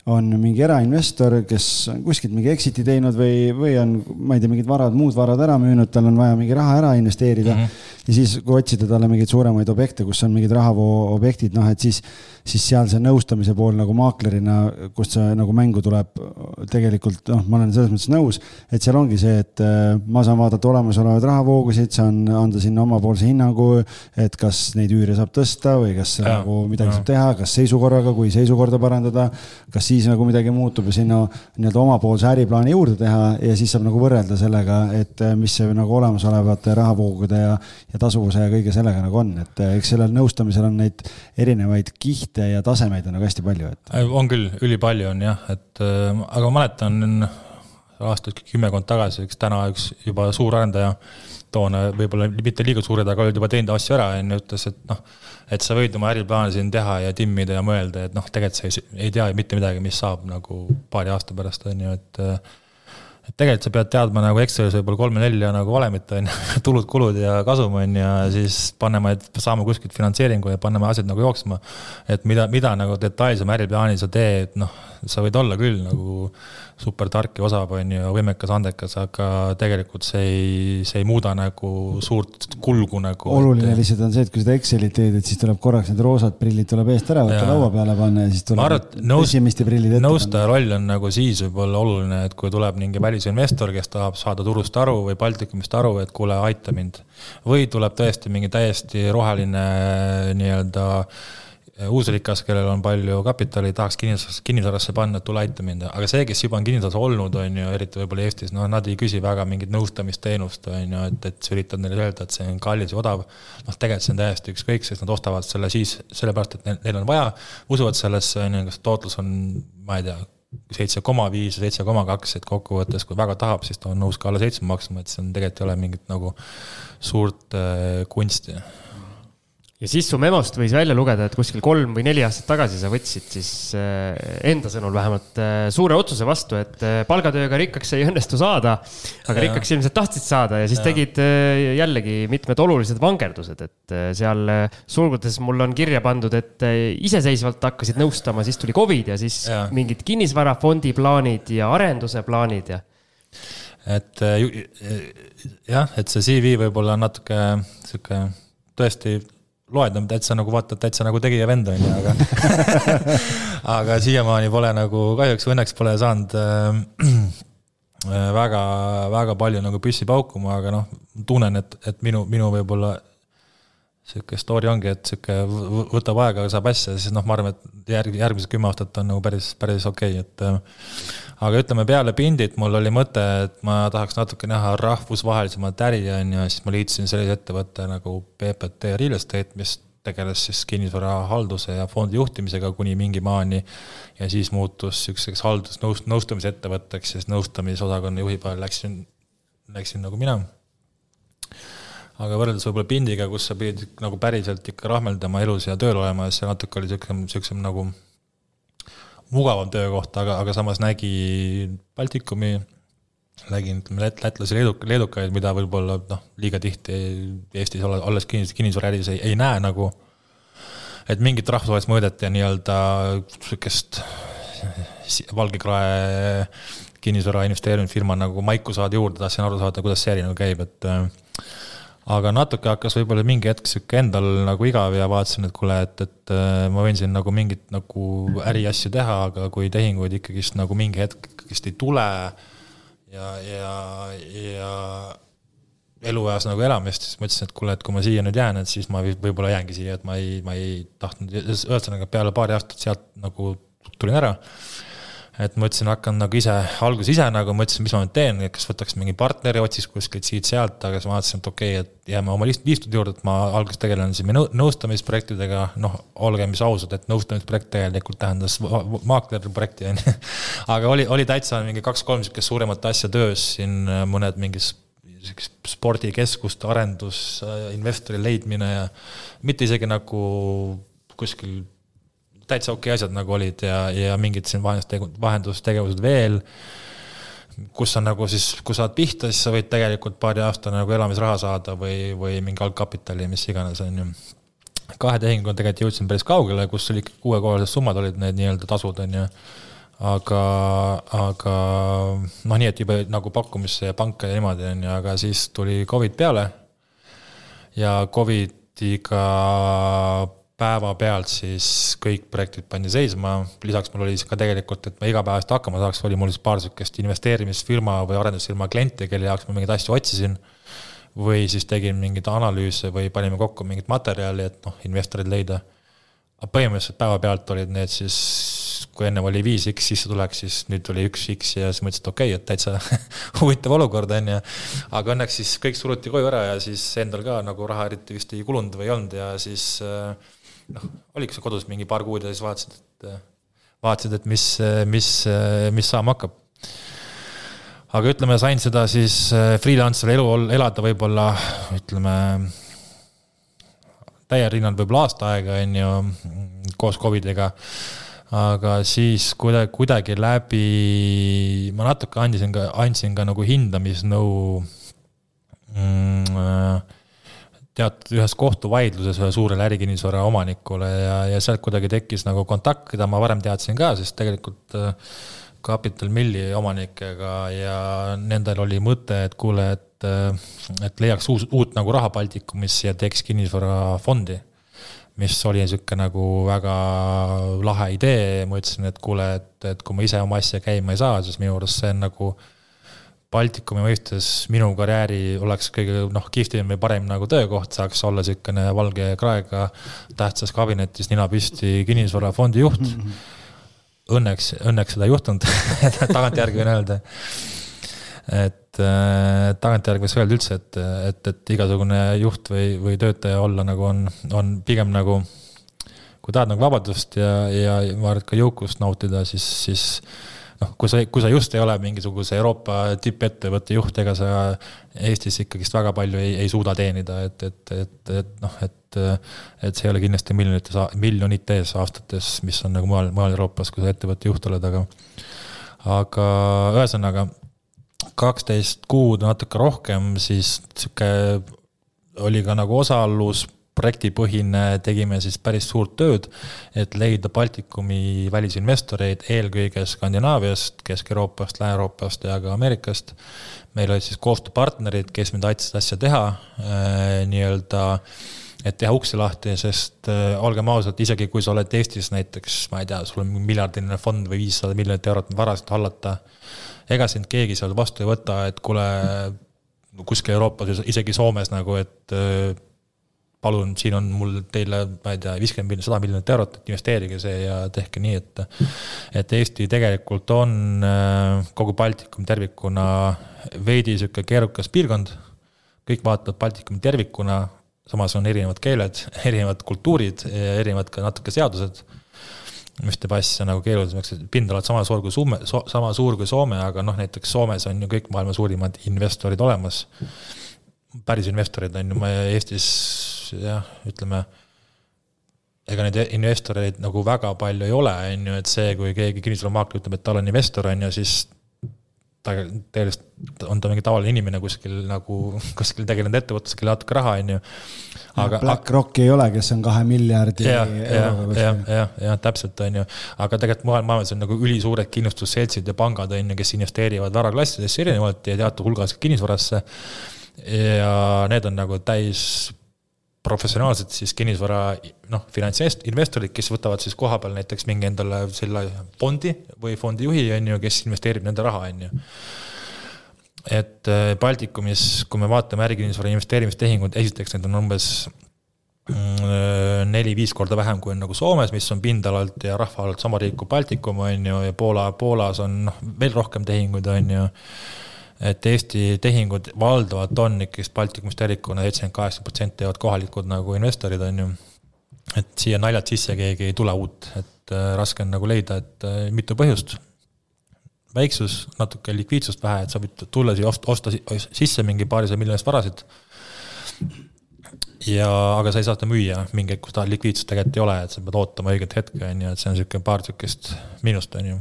on mingi erainvestor, kes on kuskilt mingi exit'i teinud või, või on, ma ei tea, mingid varad, muud varad ära müünud, tal on vaja mingi raha ära investeerida mm. -hmm. ja siis, kui otsida talle mingeid suuremaid objekte, kus on mingid rahavoo objektid, noh, et siis, siis seal see nõustamise pool nagu maaklerina, kust see nagu mängu tuleb, tegelikult noh, ma olen selles mõttes nõus, et seal ongi see, et äh, ma saan vaadata olemasolevaid rahavoogusid, saan anda sinna omapoolse hinnangu, et kas neid üüre saab tõsta või kas ja, nagu midagi ja. saab teha, kas seisukorraga, kui seisukorda parandada, kas siis nagu midagi muutub ja sinna nii-öelda omapoolse äriplaani juurde teha ja siis saab nagu võrrelda sellega, et eh, mis see nagu olemasolevate rahavoogude ja, ja tasuvuse ja kõige sellega nagu on, et eh, eks sellel nõustamisel on neid erinevaid kihte ja tasemeid on nagu hästi palju, et. On küll, ülipalju on jah, et äh, aga ma mäletan aastaid kümmekond tagasi, üks täna üks juba suur arendaja toona võib-olla mitte liiga suured, aga olid juba teinud asju ära, on ju, ütles, et noh, et sa võid oma äriplaane siin teha ja timmida ja mõelda, et noh, tegelikult sa ei, ei tea mitte midagi, mis saab nagu paari aasta pärast, on ju, et et tegelikult sa pead teadma nagu Excelis võib-olla kolme-nelja nagu valemit on ju, tulud-kulud ja kasum on ju, ja siis panema, et saame kuskilt finantseeringu ja paneme asjad nagu jooksma. et mida, mida nagu detailsem äriplaani sa teed, noh, sa võid olla küll nagu super tark ja osav, on ju, võimekas, andekas, aga tegelikult see ei, see ei muuda nagu suurt kulgu nagu. oluline et... lihtsalt on see, et kui seda Excelit teed, et siis tuleb korraks need roosad prillid tuleb eest ära võtta, laua peale panna ja siis tuleb pessimiste prillid ette. nõustaja roll on nagu siis võib-olla oluline, et kui tuleb mingi välisinvestor, kes tahab saada turust aru või Baltikumist aru, et kuule, aita mind. või tuleb tõesti mingi täiesti roheline nii-öelda Äh, uusrikas, kellel on palju kapitali, tahaks kinnisvarasse, kinnisvarasse panna, tule aita mind, aga see, kes juba on kinnisvaras olnud, on ju, eriti võib-olla Eestis, noh, nad ei küsi väga mingit nõustamisteenust, on ju, et, et sa üritad neile öelda, et see on kallis ja odav. noh, tegelikult see on täiesti ükskõik, sest nad ostavad selle siis sellepärast, et neil, neil on vaja, usuvad sellesse, on ju, kas tootlus on, ma ei tea, seitse koma viis, seitse koma kaks, et kokkuvõttes, kui väga tahab, siis ta on nõus ka alla seitsme maksma, et see on tegelikult ei ole mingit nagu suurt äh, kunsti ja siis su memost võis välja lugeda, et kuskil kolm või neli aastat tagasi sa võtsid siis äh, enda sõnul vähemalt äh, suure otsuse vastu, et äh, palgatööga rikkaks ei õnnestu saada, aga ja. rikkaks ilmselt tahtsid saada ja siis ja. tegid jällegi mitmed olulised vangerdused, et seal sulgudes mul on kirja pandud, et iseseisvalt hakkasid nõustama, siis tuli Covid ja siis ja. mingid kinnisvarafondi plaanid ja arenduse plaanid ja et jah, et see CV võib-olla on natuke sihuke tõesti loed on täitsa nagu vaatad, täitsa nagu tegija vend on ju, aga aga siiamaani pole nagu kahjuks või õnneks pole saanud äh, väga, väga palju nagu püssi paukuma, aga noh, tunnen, et, et minu, minu võib-olla sihuke story ongi, et sihuke võtab aega, saab asja, siis noh, ma arvan, et järg, järgmised kümme aastat on nagu päris, päris okei okay,, et äh, aga ütleme, peale Pindit mul oli mõte, et ma tahaks natuke näha rahvusvahelisemat äri, on ju, siis ma liitusin sellise ettevõtte nagu PPT Real Estate, mis tegeles siis kinnisvarahalduse ja fondi juhtimisega kuni mingi maani. ja siis muutus niisuguseks haldusnõust-, nõustamisettevõtteks, siis nõustamisosakonna juhi peale läksin, läksin nagu mina. aga võrreldes võib-olla Pindiga, kus sa pidid nagu päriselt ikka rahmeldama elus ja tööl olema, siis see natuke oli niisugusem, niisugusem nagu mugavam töökoht, aga, aga samas nägi Baltikumi, nägin ütleme lät-, lätlasi, leeduk-, leedukaid, mida võib-olla noh, liiga tihti Eestis olles, olles kinnis, kinnisvaraäris ei, ei näe nagu. et mingit rahvusvahelist mõõdet ja nii-öelda sihukest valgekrae kinnisvara investeerimisfirma nagu maiku saada juurde, tahtsin aru saada, kuidas see nagu käib, et aga natuke hakkas võib-olla mingi hetk sihuke endal nagu igav ja vaatasin, et kuule, et, et äh, ma võin siin nagu mingit nagu äriasju teha, aga kui tehinguid ikkagist nagu mingi hetk ikkagist ei tule ja, ja, ja eluajas nagu elamist, siis mõtlesin, et kuule, et kui ma siia nüüd jään, et siis ma võib-olla jäängi siia, et ma ei, ma ei tahtnud, ühesõnaga peale paari aastat sealt nagu tulin ära et mõtlesin, hakkan nagu ise, alguses ise nagu mõtlesin, mis ma nüüd teen, kas võtaks mingi partneri, otsiks kuskilt siit-sealt, aga siis ma vaatasin, et okei okay,, et jääme oma liistude juurde, et ma alguses tegelen siin nõustamisprojektidega, noh, olgem siis ausad, et nõustamisprojekt tegelikult tähendas maakleri projekti, on ju. aga oli, oli täitsa mingi kaks-kolm sihukest suuremat asja töös siin, mõned mingis spordikeskuste arendus, investori leidmine ja mitte isegi nagu kuskil täitsa okei okay asjad nagu olid ja, ja mingid siin vahendustegu-, vahendustegevused veel, kus on nagu siis, kui saad pihta, siis sa võid tegelikult paari aasta nagu elamisraha saada või, või mingi algkapitali, mis iganes, on ju. kahe tehinguga tegelikult jõudsin päris kaugele, kus oli ikkagi kuuekohalised summad olid need nii-öelda tasud, on ju aga, aga noh, nii et juba nagu pakkumisse ja panka ja niimoodi, on ju, aga siis tuli Covid peale ja Covidiga päevapealt siis kõik projektid pandi seisma, lisaks mul oli siis ka tegelikult, et ma igapäevaselt hakkama saaks, oli mul siis paar sihukest investeerimisfirma või arendusfirma kliente, kelle jaoks ma mingeid asju otsisin. või siis tegin mingeid analüüse või panime kokku mingit materjali, et noh, investoreid leida. aga põhimõtteliselt päevapealt olid need siis, kui ennem oli viis X sissetulek, siis nüüd tuli üks X ja siis mõtlesin, et okei okay,, et täitsa huvitav olukord on ju. aga õnneks siis kõik suruti koju ära ja siis endal ka nagu raha eriti vist ei kulunud või ei olnud ja siis äh, noh, oligi see kodus mingi paar kuud ja siis vaatasid, et vaatasid, et mis, mis, mis saama hakkab. aga ütleme, sain seda siis freelancer'i elu elada võib-olla ütleme täiel rinnal võib-olla aasta aega, on ju, koos Covidiga. aga siis kuidagi, kuidagi läbi, ma natuke andsin ka, andsin ka nagu hindamisnõu mm, teatud ühes kohtuvaidluses ühe suurele ärikinnisvara omanikule ja, ja sealt kuidagi tekkis nagu kontakt, keda ma varem teadsin ka, sest tegelikult äh, Capital Milli omanikega ja nendel oli mõte, et kuule, et, äh, et leiaks uus, uut nagu raha Baltikumisse ja teeks kinnisvarafondi mis oli niisugune nagu väga lahe idee, ma ütlesin, et kuule, et, et kui ma ise oma asja käima ei saa, siis minu arust see on nagu Baltikumi mõistes minu karjääri oleks kõige noh, kihvtim või parem nagu töökoht, saaks olla niisugune valge kraega tähtsas kabinetis, nina püsti kinnisvarafondi juht mm. -hmm. Õnneks, õnneks seda ei juhtunud tagantjärgi võin öelda et äh, tagantjärgi võiks öelda üldse, et, et, et igasugune juht või, või töötaja olla nagu on, on pigem nagu kui tahad nagu vabadust ja, ja ma arvan, et ka jõukust nautida, siis, siis noh, kui sa, kui sa just ei ole mingisuguse Euroopa tippettevõtte juht, ega sa Eestis ikkagist väga palju ei, ei suuda teenida, et, et, et, et noh, et et see ei ole kindlasti miljonites, miljonites aastates, mis on nagu mujal, mujal Euroopas, kui sa ettevõtte juht oled, aga aga ühesõnaga kaksteist kuud, natuke rohkem, siis sihuke oli ka nagu osalus projektipõhine, tegime siis päris suurt tööd, et leida Baltikumi välisinvestoreid eelkõige Skandinaaviast, Kesk-Euroopast, Lääne-Euroopast ja ka Ameerikast. meil olid siis koostööpartnerid, kes mind aitasid asja teha äh, nii-öelda et teha uksi lahti, sest äh, olgem ausad, isegi kui sa oled Eestis näiteks, ma ei tea, sul on miljardiline fond või viissada miljonit eurot varasid hallata ega sind keegi seal vastu ei võta, et kuule, kuskil Euroopas, isegi Soomes nagu, et äh, palun, siin on mul teile, ma ei tea, viiskümmend miljonit, sada miljonit eurot, et investeerige see ja tehke nii, et et Eesti tegelikult on äh, kogu Baltikum tervikuna veidi niisugune keerukas piirkond, kõik vaatavad Baltikumi tervikuna, samas on erinevad keeled, erinevad kultuurid, erinevad ka natuke seadused mis teeb asja nagu keerulisemaks, et pindalad sama suur kui Soome so,, sama suur kui Soome, aga noh, näiteks Soomes on ju kõik maailma suurimad investorid olemas. Päris investorid on ju, Eestis jah, ütleme, ega neid investoreid nagu väga palju ei ole, on ju, et see, kui keegi kinnisvaramaakler ütleb, et tal on investor, on ju, siis ta tegelikult on ta mingi tavaline inimene kuskil nagu, kuskil tegelenud ettevõttes, kellel natuke raha, on ju. aga. BlackRocki ei ole, kes on kahe miljardi ja, euroga. jah, jah, jah, täpselt, on ju. aga tegelikult maailmas on nagu ülisuured kindlustusseltsid ja pangad, on ju, kes investeerivad varaklassidesse erinevalt ja teatud hulgas kinnisvarasse. Ja need on nagu täis professionaalsed siis kinnisvara noh, finantsinvestorid, kes võtavad siis kohapeal näiteks mingi endale selle fondi või fondijuhi, on ju, kes investeerib nende raha, on ju. et äh, Baltikumis, kui me vaatame ärikinnisvara investeerimistehinguid, esiteks need on umbes mm, neli-viis korda vähem, kui on nagu Soomes, mis on pindalalt ja rahvaarvult sama riik kui Baltikum, on ju, ja Poola, Poolas on noh, veel rohkem tehinguid, on ju et Eesti tehingud valdavalt on ikkagist Baltikumist tervikuna, seitsekümmend kaheksa protsenti jäävad kohalikud nagu investorid, on ju. et siia naljalt sisse keegi ei tule uut, et äh, raske on nagu leida, et äh, mitu põhjust. väiksus, natuke likviidsust vähe, et sa võid tulla siia osta, osta sisse mingi paarisaja miljonist varasid ja, aga sa ei saa seda müüa mingi hetk, kui seda likviidsust tegelikult ei ole, et sa pead ootama õiget hetke, on ju, et see on niisugune paar niisugust miinust, on ju.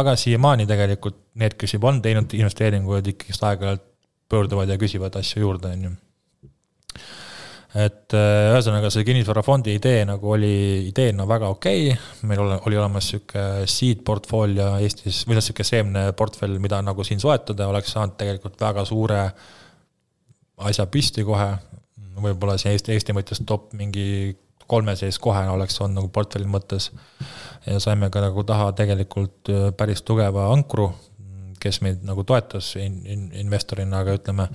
aga siiamaani tegelikult need, kes juba on teinud investeeringuid, ikkagist aeg-ajalt pöörduvad ja küsivad asju juurde, on ju. et äh, ühesõnaga, see kinnisvarafondi idee nagu oli ideena no, väga okei okay., meil ole, oli olemas niisugune seed portfoolio Eestis, või noh, niisugune seemneportfell, mida nagu siin soetada, oleks saanud tegelikult väga suure asja püsti kohe, võib-olla see Eesti, Eesti mõttes top mingi kolme sees kohe oleks olnud nagu portfelli mõttes. ja saime ka nagu taha tegelikult äh, päris tugeva ankru, kes meid nagu toetas in, in, investorina, aga ütleme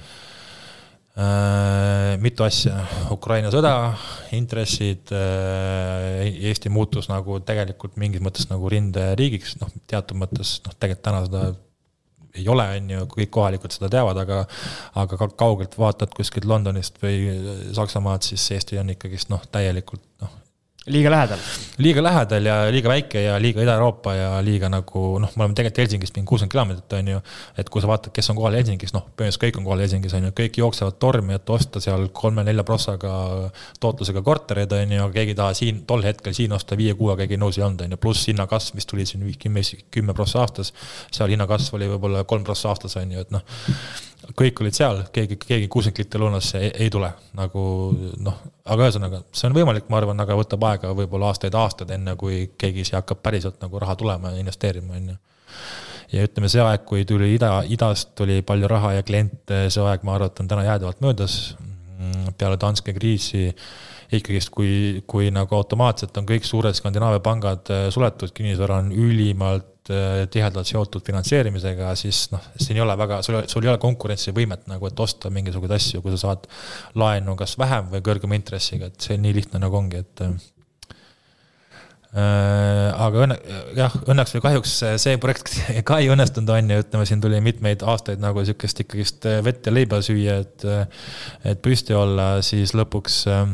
äh,, mitu asja, Ukraina sõda, intressid äh,, Eesti muutus nagu tegelikult mingis mõttes nagu rinderiigiks, noh, teatud mõttes, noh, tegelikult täna seda ei ole, on ju, kõik kohalikud seda teavad, aga aga ka kaugelt vaatad kuskilt Londonist või Saksamaad, siis Eesti on ikkagist noh, täielikult noh, liiga lähedal. liiga lähedal ja liiga väike ja liiga Ida-Euroopa ja liiga nagu noh, me oleme tegelikult Helsingist mingi kuuskümmend kilomeetrit, on ju. et kui sa vaatad, kes on kohal Helsingis, noh, põhimõtteliselt kõik on kohal Helsingis, on ju, kõik jooksevad tormi, et osta seal kolme-nelja prossaga tootlusega kortereid, on ju, keegi ei taha siin, tol hetkel siin osta viie-kuuega, keegi nõus ei olnud, on ju, pluss hinnakasv, mis tuli siin kümme, kümme prossa aastas. seal hinnakasv oli võib-olla kolm prossa aastas, on ju, et noh kõik olid seal, keegi, keegi liitri lõunasse ei, ei tule nagu noh, aga ühesõnaga, see on võimalik, ma arvan, aga võtab aega võib-olla aastaid-aastaid, enne kui keegi siia hakkab päriselt nagu raha tulema ja investeerima, on ju. ja ütleme, see aeg, kui tuli ida, idast tuli palju raha ja kliente, see aeg, ma arvan, on täna jäädavalt möödas. Mm, peale Danske kriisi ikkagist, kui, kui nagu automaatselt on kõik suured Skandinaavia pangad äh, suletud, kinnisvara on ülimalt Äh, tihedalt seotud finantseerimisega, siis noh, siin ei ole väga, sul, sul ei ole konkurentsivõimet nagu, et osta mingisuguseid asju, kui sa saad laenu kas vähem või kõrgema intressiga, et see nii lihtne nagu ongi, et äh, aga õnne, jah, õnneks või kahjuks see projekt ka ei õnnestunud, on ju, ütleme, siin tuli mitmeid aastaid nagu sihukest ikkagist vett ja leiba süüa, et, et püsti olla, siis lõpuks äh,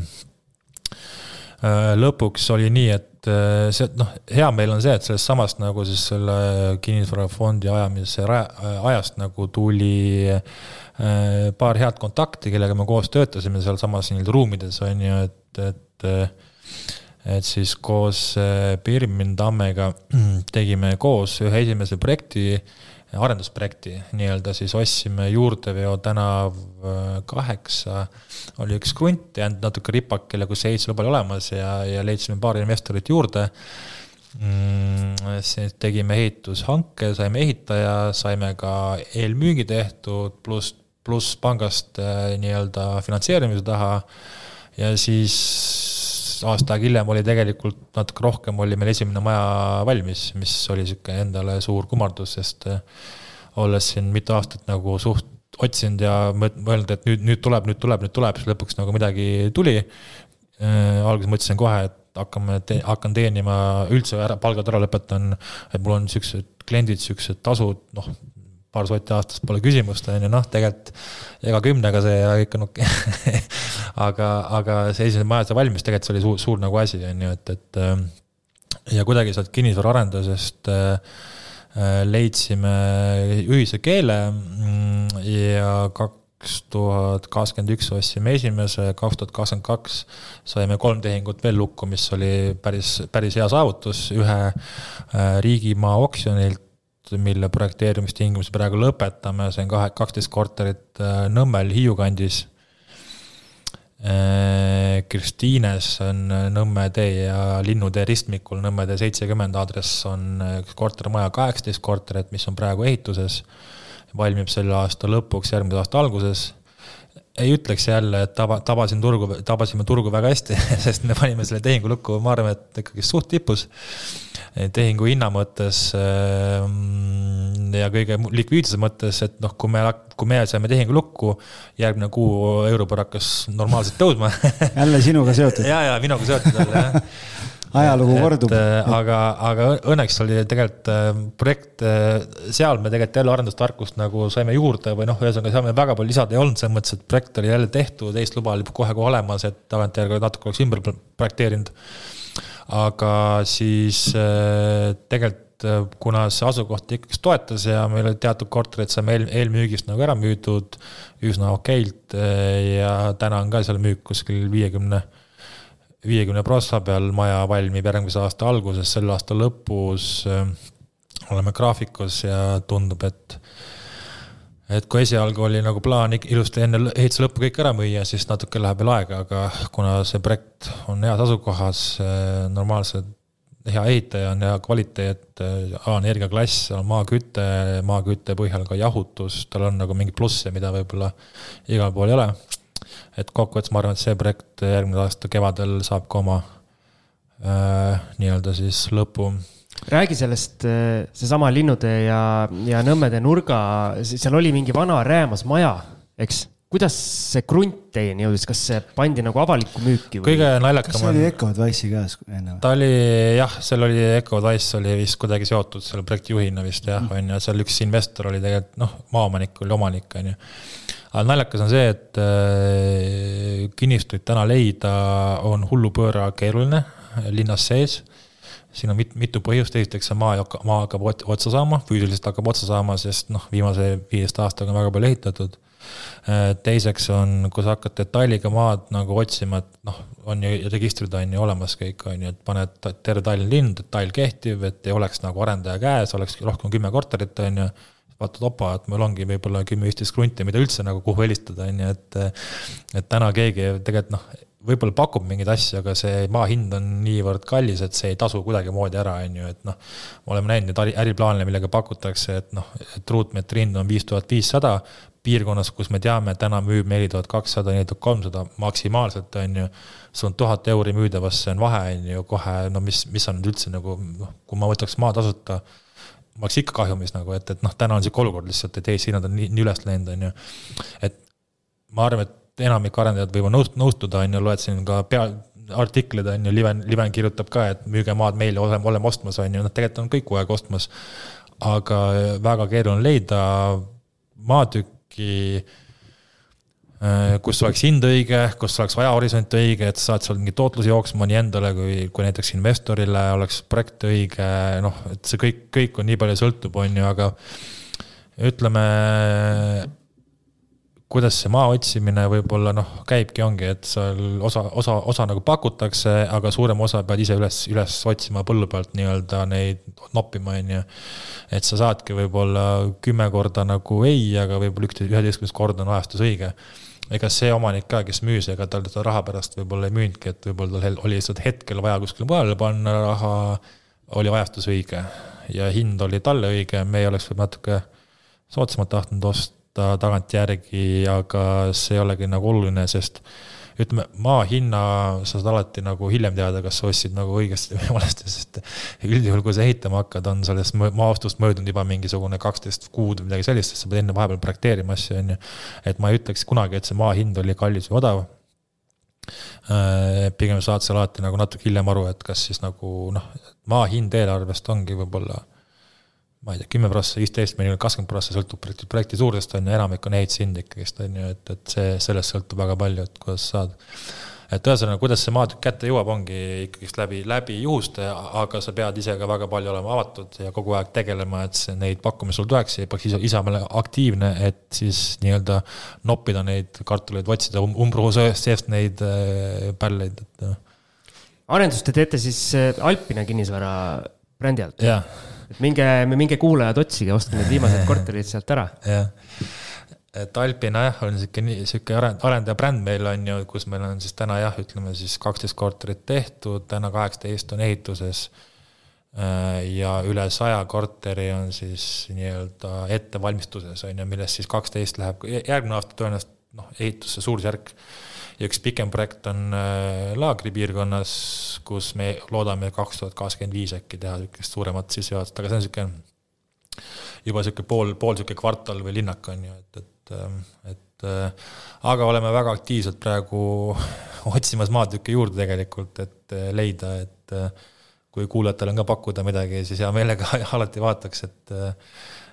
lõpuks oli nii, et äh, see, noh, hea meel on see, et sellest samast nagu siis selle kinnisvarafondi ajamise ajast nagu tuli äh, paar head kontakti, kellega me koos töötasime sealsamas nii-öelda ruumides, on ju, et, et et siis koos äh, Birmin Tammega tegime koos ühe esimese projekti, arendusprojekti nii-öelda siis ostsime Juurdeveo tänav kaheksa oli üks krunt jäänud natuke ripakile, kus ehitusluba oli olemas ja, ja leidsime paar investorit juurde mm,. siis tegime ehitushanke, saime ehitaja, saime ka eelmüügi tehtud, pluss, pluss pangast äh, nii-öelda finantseerimise taha. ja siis aasta aega hiljem oli tegelikult natuke rohkem, oli meil esimene maja valmis, mis oli sihuke endale suur kummardus, sest äh, olles siin mitu aastat nagu suht otsinud ja mõelnud, et nüüd, nüüd tuleb, nüüd tuleb, nüüd tuleb, siis lõpuks nagu midagi tuli äh,. alguses mõtlesin kohe, et hakkame te,, hakkan teenima, üldse ära, palgad ära lõpetan, et mul on siuksed kliendid, siuksed tasud, noh, paar sotti aastas pole küsimust, on ju, noh, tegelikult ega kümnega see okei okay. aga, aga see esimene maja sai valmis, tegelikult see oli suur, suur nagu asi, on ju, et, et äh, ja kuidagi sealt kinnisvaraarendusest äh, Äh, leidsime ühise keele mm, ja kaks tuhat kakskümmend üks ostsime esimese, kaks tuhat kakskümmend kaks saime kolm tehingut veel lukku, mis oli päris, päris hea saavutus ühe äh, riigimaa oksjonilt, mille projekteerimistingimusi praegu lõpetame, see on kahe, kaksteist korterit äh, Nõmmel Hiiu kandis Äh, Kristiines on Nõmme tee ja Linnutee ristmikul Nõmme tee seitsekümmend aadress on üks kortermaja, kaheksateist korterit, mis on praegu ehituses. valmib selle aasta lõpuks, järgmise aasta alguses. Ei ütleks jälle, et taba, tabasin turgu, tabasime turgu väga hästi, sest me panime selle tehingu lukku, ma arvan, et ikkagi suht tipus tehingu hinna mõttes ähm, ja kõige likviidsuse mõttes, et noh, kui me, kui me saime tehingu lukku, järgmine kuu Euribor hakkas normaalselt tõusma. Jälle sinuga seotud. Ja, ja minuga seotud jälle jah ajalugu kordub. aga, aga õnneks oli tegelikult äh, projekt, äh, seal me tegelikult jälle arendustarkust nagu saime juurde või noh, ühesõnaga seal meil väga palju lisada ei olnud, selles mõttes, et projekt oli jälle tehtud, teist luba oli kohe-kohe olemas, et tagantjärgi natuke oleks ümber projekteerinud aga siis äh, tegelikult äh, kuna see asukoht ikkagi toetas ja meil olid teatud korterid saime eel, eelmüügist nagu ära müüdud üsna okeilt äh, ja täna on ka seal müük kuskil viiekümne, viiekümne prossa peal, maja valmib järgmise aasta alguses, selle aasta lõpus oleme graafikus ja tundub, et et kui esialgu oli nagu plaan ilusti enne ehituse lõppu kõik ära müüa, siis natuke läheb veel aega, aga kuna see projekt on heas asukohas, normaalselt hea ehitaja on hea kvaliteet, A-energiaklass, maaküte, maakütte põhjal ka jahutus, tal on nagu mingeid plusse, mida võib-olla igal pool ei ole. Et kokkuvõttes ma arvan, et see projekt järgmine aasta kevadel saab ka oma äh, nii-öelda siis lõpu räägi sellest, äh, seesama Linnutee ja, ja Nõmmede nurga, seal oli mingi vana räämas maja, eks? kuidas see krunt teieni jõudis, kas see pandi nagu avalikku müüki või? kõige naljakam on. kas see oli Eco Advice'i käes enne? ta oli jah, seal oli Eco Advice oli vist kuidagi seotud selle projektijuhina vist jah, mhm. on ju, seal üks investor oli tegelikult noh, maaomanik oli omanik, on ju. Aga naljakas on see, et äh, kinnistuid täna leida on hullupööra keeruline linnas sees. siin on mit-, mitu põhjust, esiteks see maa, maa hakkab otsa saama, füüsiliselt hakkab otsa saama, sest noh, viimase viieteist aastaga on väga palju ehitatud. Äh, teiseks on, kui sa hakkad detailiga maad nagu otsima, et noh, on ju registrid on ju olemas kõik, on ju, et paned terve Tallinna linn, detail kehtiv, et ei oleks nagu arendaja käes, oleks rohkem kümme korterit, on ju vaatad, opa, et mul ongi võib-olla kümme-viisteist krunti, mida üldse nagu kuhu helistada, on ju, et et täna keegi tegelikult noh, võib-olla pakub mingeid asju, aga see maa hind on niivõrd kallis, et see ei tasu kuidagimoodi ära, on ju, et noh, me oleme näinud neid äriplaane, millega pakutakse, et noh, et ruutmeetri hind on viis tuhat viissada, piirkonnas, kus me teame, täna müüb neli tuhat kakssada, neli tuhat kolmsada maksimaalselt, on ju, sul on tuhat euri müüdavasse on vahe, on ju, kohe, no mis, mis on üldse nagu noh, kui ma võtaks maa tasuta, ma oleks ikka kahjumis nagu, et, et noh, täna on niisugune olukord lihtsalt, et Eesti hinnad on nii, nii üles läinud, on ju. et ma arvan, et enamik arendajad võivad nõust-, nõustuda, on ju, loed siin ka pea, artikleid on ju, Liven, Liven kirjutab ka, et müüge maad meile, oleme, oleme ostmas, on ju, noh, tegelikult on kõik kogu aeg ostmas. aga väga keeruline leida maatükk, mingi äh, kus oleks hind õige, kus oleks ajahorisont õige, et saad seal mingi tootluse jooksma nii endale kui, kui näiteks investorile oleks projekt õige, noh, et see kõik, kõik on nii palju sõltub, on ju, aga ütleme, kuidas see maa otsimine võib-olla noh, käibki, ongi, et seal osa, osa, osa nagu pakutakse, aga suurem osa pead ise üles, üles otsima põllu pealt nii-öelda neid noppima, on ju. et sa saadki võib-olla kümme korda nagu ei, aga võib-olla üksteist, üheteistkümnes kord on ajastus õige ega see omanik ka, kes müüs, ega tal seda raha pärast võib-olla ei müünudki, et võib-olla tal oli lihtsalt hetkel vaja kuskile mujale panna raha, oli ajastus õige. Ja hind oli talle õige, meie oleks võib natuke soodsamalt tahtnud osta ta tagantjärgi, aga see ei olegi nagu oluline, sest ütleme, maa hinna sa saad alati nagu hiljem teada, kas sa ostsid nagu õigesti või valesti, sest üldjuhul, kui sa ehitama hakkad, on sellest maa-ostust möödunud juba mingisugune kaksteist kuud või midagi sellist, sest sa pead enne vahepeal projekteerima asju, on ju. et ma ei ütleks kunagi, et see maa hind oli kallis või odav. Äh, pigem saad seal alati nagu natuke hiljem aru, et kas siis nagu noh, maa hind eelarvest ongi võib-olla ma ei tea, kümme prossa, viisteist, mõnikord kakskümmend prossa, sõltub projekti, projekti suurusest, on ju, enamik on ehitushind ikkagist, on ju, et, et see, sellest sõltub väga palju, et kuidas saad. et ühesõnaga, kuidas see maatükk kätte jõuab, ongi ikkagist läbi, läbi juhuste, aga sa pead ise ka väga palju olema avatud ja kogu aeg tegelema, et see, neid pakkumisi sul tuleks ja peaks ise, ise olema aktiivne, et siis nii-öelda noppida neid kartuleid, otsida um-, umbrohu seest neid äh, pälleid, et. arendust te teete siis äh, Alpina kinnisvara brändi alt? jah minge, minge kuulajad, otsige, ostke need viimased korterid sealt ära. jah, et Alpina jah, on sihuke, sihuke arendaja bränd meil on ju, kus meil on siis täna jah, ütleme siis kaksteist korterit tehtud, täna kaheksateist on ehituses. Äh, ja üle saja korteri on siis nii-öelda ettevalmistuses on ju, millest siis kaksteist läheb järgmine aasta tõenäoliselt noh, ehitusse suurusjärk ja üks pikem projekt on äh, Laagri piirkonnas, kus me loodame kaks tuhat kakskümmend viis äkki teha niisugust suuremat sissejuhatust, aga see on niisugune juba niisugune pool, pool niisugune kvartal või linnak on ju, et, et, ähm, et äh, aga oleme väga aktiivselt praegu otsimas maatükke juurde tegelikult, et äh, leida, et kui kuulajatel on ka pakkuda midagi, siis hea meelega alati vaataks, et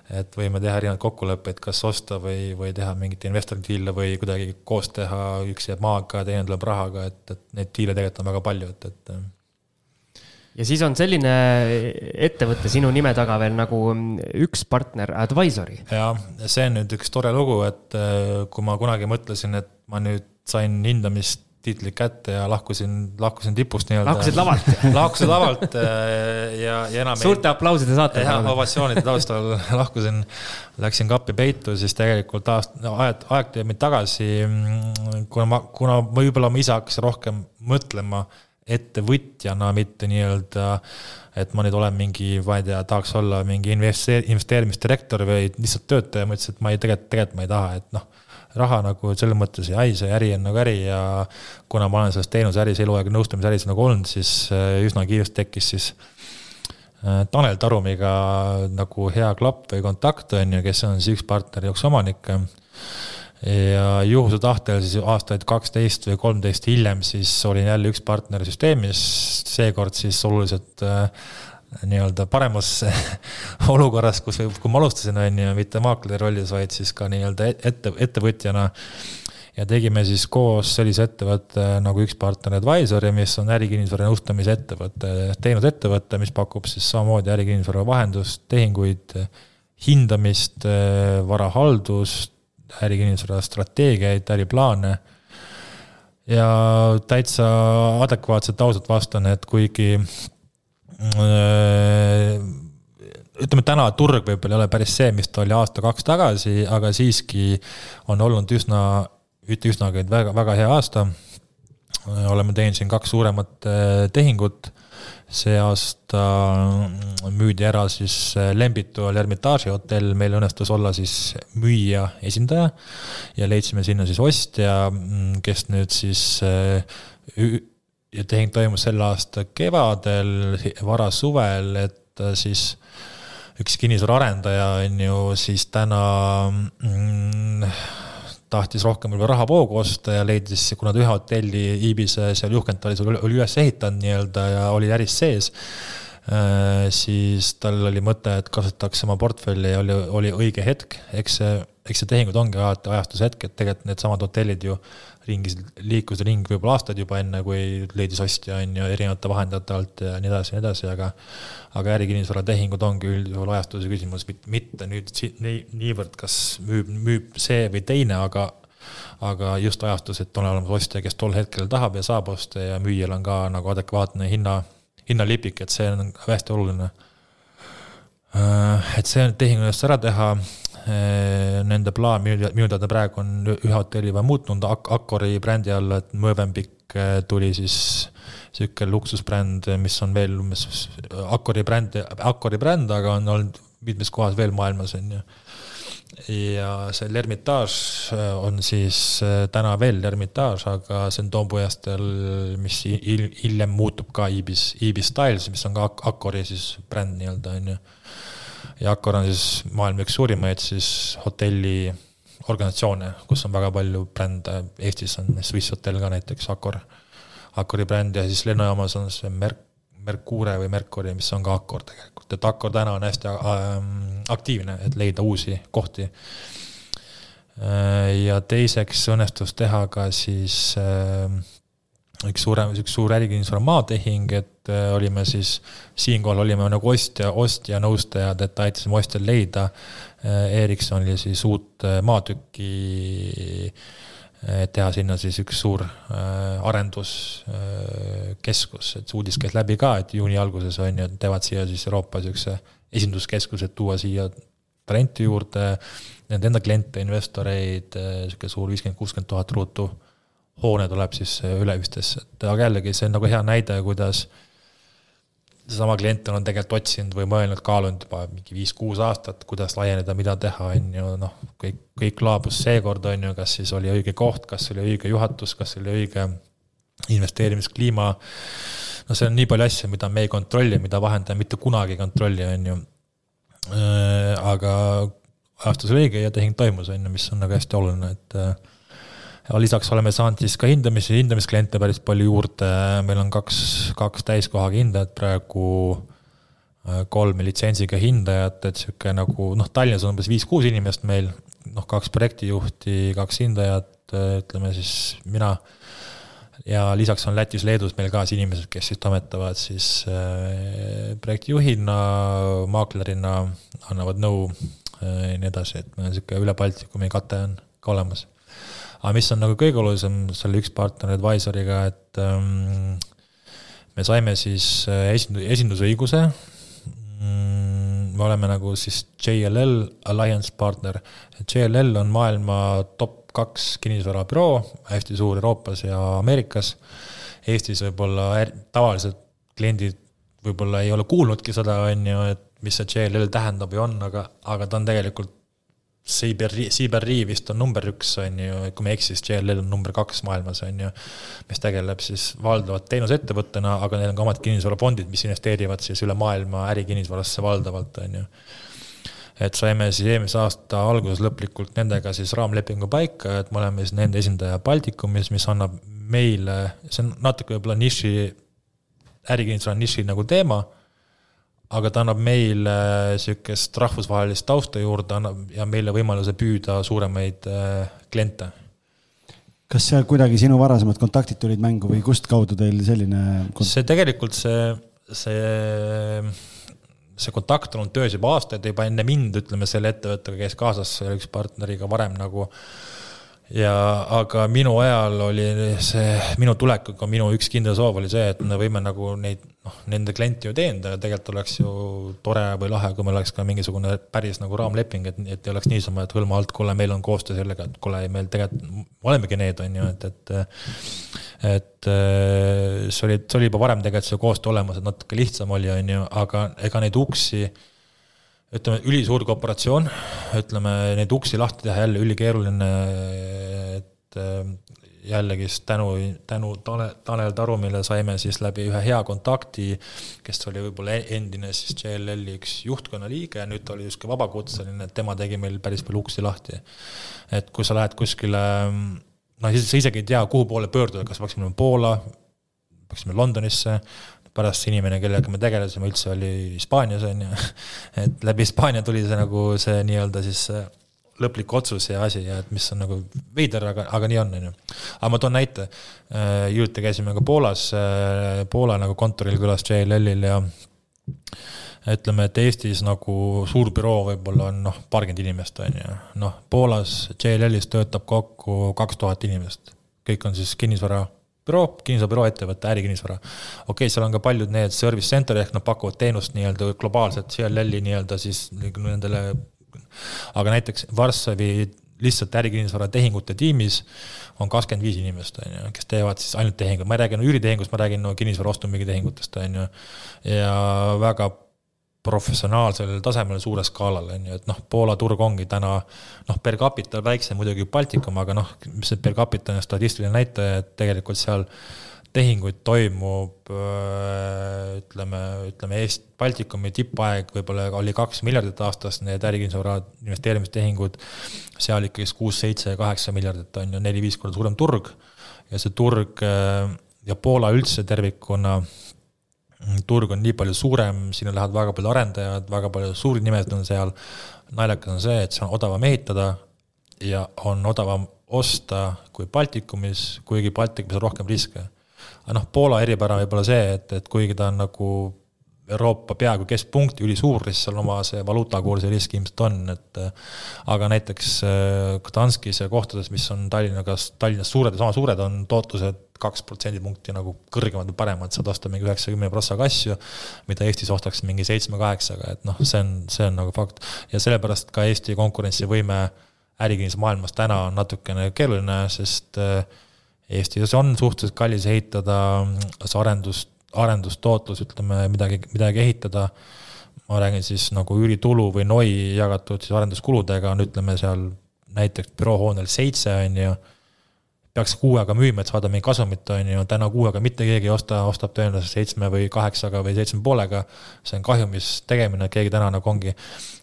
et võime teha erinevaid kokkuleppeid, kas osta või, või teha mingit investor deal'e või kuidagi koos teha, üks jääb maaga, teine tuleb rahaga, et, et neid diil'e tegelikult on väga palju, et, et. ja siis on selline ettevõte sinu nime taga veel nagu üks partner Advisory. jah, see on nüüd üks tore lugu, et kui ma kunagi mõtlesin, et ma nüüd sain hindamist tiitli kätte ja lahkusin, lahkusin tipust nii-öelda. lahkusid lavalt lahkusin lavalt äh, ja, ja enam suurte aplauside saate. jah, ovatsioonide taustal lahkusin, läksin kappi peitu, siis tegelikult aast-, aeg, aeg teeb mind tagasi, kuna ma, kuna võib-olla ma ise hakkasin rohkem mõtlema ettevõtjana, mitte nii-öelda, et ma nüüd olen mingi, ma ei tea, tahaks olla mingi investeer-, investeerimisdirektor või lihtsalt töötaja, ma ütlesin, et ma ei, tegelikult, tegelikult ma ei taha, et noh raha nagu selles mõttes ei haise, äri on nagu äri ja kuna ma olen selles teenusäris eluaeg nõustamisäris nagu olnud, siis äh, üsna kiiresti tekkis siis äh, Tanel Tarumiga nagu hea klapp või kontakt, on ju, kes on siis üks partner ja üks omanik. ja juhuse tahtel siis aastaid kaksteist või kolmteist hiljem siis olin jälle üks partner süsteemis, seekord siis oluliselt äh, nii-öelda paremas olukorras, kus, kui ma alustasin, on ju, mitte maakleri rollis, vaid siis ka nii-öelda ette, ettevõtjana. ja tegime siis koos sellise ettevõtte nagu üks partner Advisory, mis on ärikinnisvara nõustamise ettevõte, teenusettevõte, mis pakub siis samamoodi ärikinnisvara vahendust, tehinguid, hindamist, varahaldust, ärikinnisvara strateegiaid, äriplaane ja täitsa adekvaatselt ausalt vastan, et kuigi ütleme, täna turg võib-olla ei ole päris see, mis ta oli aasta-kaks tagasi, aga siiski on olnud üsna, ütle üsnagi, et väga, väga hea aasta. oleme teinud siin kaks suuremat äh, tehingut. see aasta müüdi ära siis äh, Lembitu Hermitaaži hotell, meil õnnestus olla siis müüja esindaja ja leidsime sinna siis ostja, mm, kes nüüd siis äh, ja tehing toimus selle aasta kevadel, varasuvel, et siis üks kinnisvaraarendaja on ju siis täna mm, tahtis rohkem võib-olla rahavoogu osta ja leidis, kuna ta ühe hotelli Iibise seal Juhkentalis oli, oli üles ehitanud nii-öelda ja oli äris sees äh,, siis tal oli mõte, et kasutaks oma portfelli ja oli, oli õige hetk, eks see, eks see tehingud ongi alati ajastushetk, et tegelikult needsamad hotellid ju ringis, liikus ringi võib-olla aastaid juba enne, kui leidis ostja, on ju, erinevate vahendajate alt ja nii edasi ja nii edasi, aga aga ärikinnisvara tehingud ongi üldjuhul ajastuse küsimus, mitte nüüd nii, niivõrd, kas müüb, müüb see või teine, aga aga just ajastus, et on olemas ostja, kes tol hetkel tahab ja saab osta ja müüjal on ka nagu adekvaatne hinna, hinnalipik, et see on hästi oluline. Äh, et see tehing õnnestus ära teha, nende plaan minu, minu teada praegu on ühe hotelli juba muutnud Ak-, Accori brändi alla, et Mövenpick äh, tuli siis niisugune luksusbränd, mis on veel umbes Accori bränd, Accori bränd, aga on olnud mitmes kohas veel maailmas, on ju. ja see L'Hermitage on siis täna veel L'Hermitage, aga see on Toompuiesteel, mis hiljem muutub ka Ibis, Ibis Styles, mis on ka Accori siis bränd nii-öelda, on ju. Ja Accor on siis maailma üks suurimaid siis hotelli organisatsioone, kus on väga palju brände, Eestis on Swiss Hotel ka näiteks, Accor Accori bränd ja siis lennujaamas on see Merk, Mercure või Mercury, mis on ka Accor tegelikult, et Accor täna on hästi ähm, aktiivne, et leida uusi kohti. Äh, ja teiseks õnnestus teha ka siis äh, üks suurem, üks suur ärikinnisvara maatehing, et äh, olime siis, siinkohal olime nagu ostja, ostja nõustajad, et aitasime ostjal leida Ericssonile siis uut maatükki et teha sinna siis üks suur äh, arenduskeskus, et see uudis käis läbi ka, et juuni alguses on ju, teevad siia siis Euroopa niisuguse esinduskeskuse, et tuua siia talente juurde, nende enda kliente, investoreid, niisugune suur viiskümmend, kuuskümmend tuhat ruutu hoone tuleb siis Üleüstesse, et aga jällegi, see on nagu hea näide, kuidas seesama klient on tegelikult otsinud või mõelnud, kaalunud juba mingi viis-kuus aastat, kuidas laieneda, mida teha, on ju, noh, kõik, kõik laabus seekord, on ju, kas siis oli õige koht, kas oli õige juhatus, kas oli õige investeerimiskliima. no see on nii palju asju, mida me ei kontrolli, mida vahendaja mitte kunagi ei kontrolli, on ju. Äh, aga ajastus oli õige ja tehing toimus, on ju, mis on nagu hästi oluline, et äh, lisaks oleme saanud siis ka hindamisi, hindamiskliente päris palju juurde, meil on kaks, kaks täiskohaga hindajat praegu, kolm litsentsiga hindajat, et sihuke nagu noh, Tallinnas on umbes viis-kuus inimest meil, noh, kaks projektijuhti, kaks hindajat, ütleme siis mina. Ja lisaks on Lätis-Leedus meil ka siis inimesed, kes siis toimetavad siis äh, projektijuhina, maaklerina, annavad nõu äh, ja nii edasi, et meil on niisugune üle Baltikumi kate on ka olemas aga mis on nagu kõige olulisem selle üks partner advisor'iga, et ähm, me saime siis äh, esindu-, esindusõiguse mm,. me oleme nagu siis JLL Alliance partner. JLL on maailma top kaks kinnisvarabüroo, hästi suur Euroopas ja Ameerikas. Eestis võib-olla tavaliselt kliendid võib-olla ei ole kuulnudki seda, on ju, et mis see JLL tähendab või on, aga, aga ta on tegelikult Cyber, CyberRe vist on number üks, on ju, kui ma ei eksi, siis JLL on number kaks maailmas, on ju, mis tegeleb siis valdavalt teenusettevõttena, aga neil on ka omad kinnisvarafondid, mis investeerivad siis üle maailma ärikinnisvarasse valdavalt, on ju. et saime siis eelmise aasta alguses lõplikult nendega siis raamlepingu paika, et me oleme siis nende esindaja Baltikumis, mis annab meile, see on natuke võib-olla niši, ärikinnisvara niši nagu teema aga ta annab meile sihukest rahvusvahelist tausta juurde, annab ja meile võimaluse püüda suuremaid äh, kliente. kas seal kuidagi sinu varasemad kontaktid tulid mängu või kust kaudu teil selline? see tegelikult see, see, see kontakt on olnud töös juba aastaid, juba enne mind, ütleme selle ettevõttega käis kaasas üks partneriga varem nagu äh, ja aga minu ajal oli see, minu tulekuga minu üks kindel soov oli see, et me võime nagu neid, noh, nende kliente ju teenida ja tegelikult oleks ju tore või lahe, kui meil oleks ka mingisugune päris nagu raamleping, et, et ei oleks niisama, et hõlma alt, kuule, meil on koostöö sellega, et kuule, meil tegelikult, olemegi need, on ju, et, et et see oli, see oli juba varem tegelikult see koostöö olemas, et natuke lihtsam oli, on ju, aga ega neid uksi ütleme, ülisuur kooperatsioon, ütleme, neid uksi lahti teha jälle ülikeeruline, et äh, jällegist tänu, tänu Tanel, Tanel Tarumile saime siis läbi ühe hea kontakti, kes oli võib-olla e-, endine siis JLL-i üks juhtkonna liige, nüüd ta oli justkui vabakutseline, et tema tegi meil päris palju uksi lahti. et kui sa lähed kuskile, noh, sa isegi ei tea, kuhu poole pöörduda, kas peaksime minema Poola, peaksime Londonisse, pärast see inimene, kellega me tegelesime üldse, oli Hispaanias, on ju. et läbi Hispaania tuli see nagu see nii-öelda siis lõplik otsus ja asi ja et mis on nagu veider, aga, aga nii on, on ju. aga ma toon näite, äh, hiljuti käisime ka Poolas, äh, Poola nagu kontoril külas JLL-il ja ütleme, et Eestis nagu suur büroo võib-olla on noh, paarkümmend inimest, on ju. noh, Poolas JLL-is töötab kokku kaks tuhat inimest. kõik on siis kinnisvara büroo, kinnisvarabüroo ettevõte, ärikinnisvara. okei okay,, seal on ka paljud need service center ehk nad pakuvad teenust nii-öelda globaalselt CLL-i nii-öelda siis nendele, aga näiteks Varssavi lihtsalt ärikinnisvara tehingute tiimis on kakskümmend viis inimest, on ju, kes teevad siis ainult tehinguid, ma ei räägi no üüritehingust, ma räägin no kinnisvara ostu-müügi tehingutest, on ju. ja väga professionaalsel tasemel suurel skaalal, on ju, et noh, Poola turg ongi täna noh, per capita väiksem muidugi Baltikum, aga noh, mis see per capita on statistiline näitaja, et tegelikult seal tehinguid toimub ütleme, ütleme Eest-, Baltikumi tippaeg võib-olla oli kaks miljardit aastas, need ärikinnisvara investeerimistehingud, seal ikkagi kuus, seitse, kaheksa miljardit on ju, neli-viis korda suurem turg ja see turg ja Poola üldse tervikuna turg on nii palju suurem, sinna lähevad väga palju arendajad, väga palju suuri nimesid on seal. naljakas on see, et see on odavam ehitada ja on odavam osta kui Baltikumis, kuigi Baltikumis on rohkem riske. Aga noh, Poola eripära võib olla see, et, et kuigi ta on nagu Euroopa peaaegu keskpunkt, ülisuur, siis seal oma see valuutakursi risk ilmselt on, et aga näiteks äh, Gdanskis ja kohtades, mis on Tallinnaga, Tallinnas suured ja sama suured, on tootlused kaks protsendipunkti nagu kõrgemad või paremad, saad osta mingi üheksa-kümne prossaga asju, mida Eestis ostaks mingi seitsme-kaheksaga, et noh, see on, see on nagu fakt. ja sellepärast ka Eesti konkurentsivõime ärikinnismaailmas täna on natukene keeruline, sest äh, Eestis. On suhteliselt kallis ehitada, see arendust arendustootlus, ütleme, midagi, midagi ehitada, ma räägin siis nagu üüritulu või NOI jagatud siis arenduskuludega. On, ütleme seal näiteks büroohoonel seitse, on ju, peaks kuuega müüma, et saada mingi kasumit, on ju, täna kuuega mitte keegi ei osta, ostab tõenäoliselt seitsme või kaheksaga või seitsme poolega, see on kahjumis tegemine, keegi täna nagu ongi,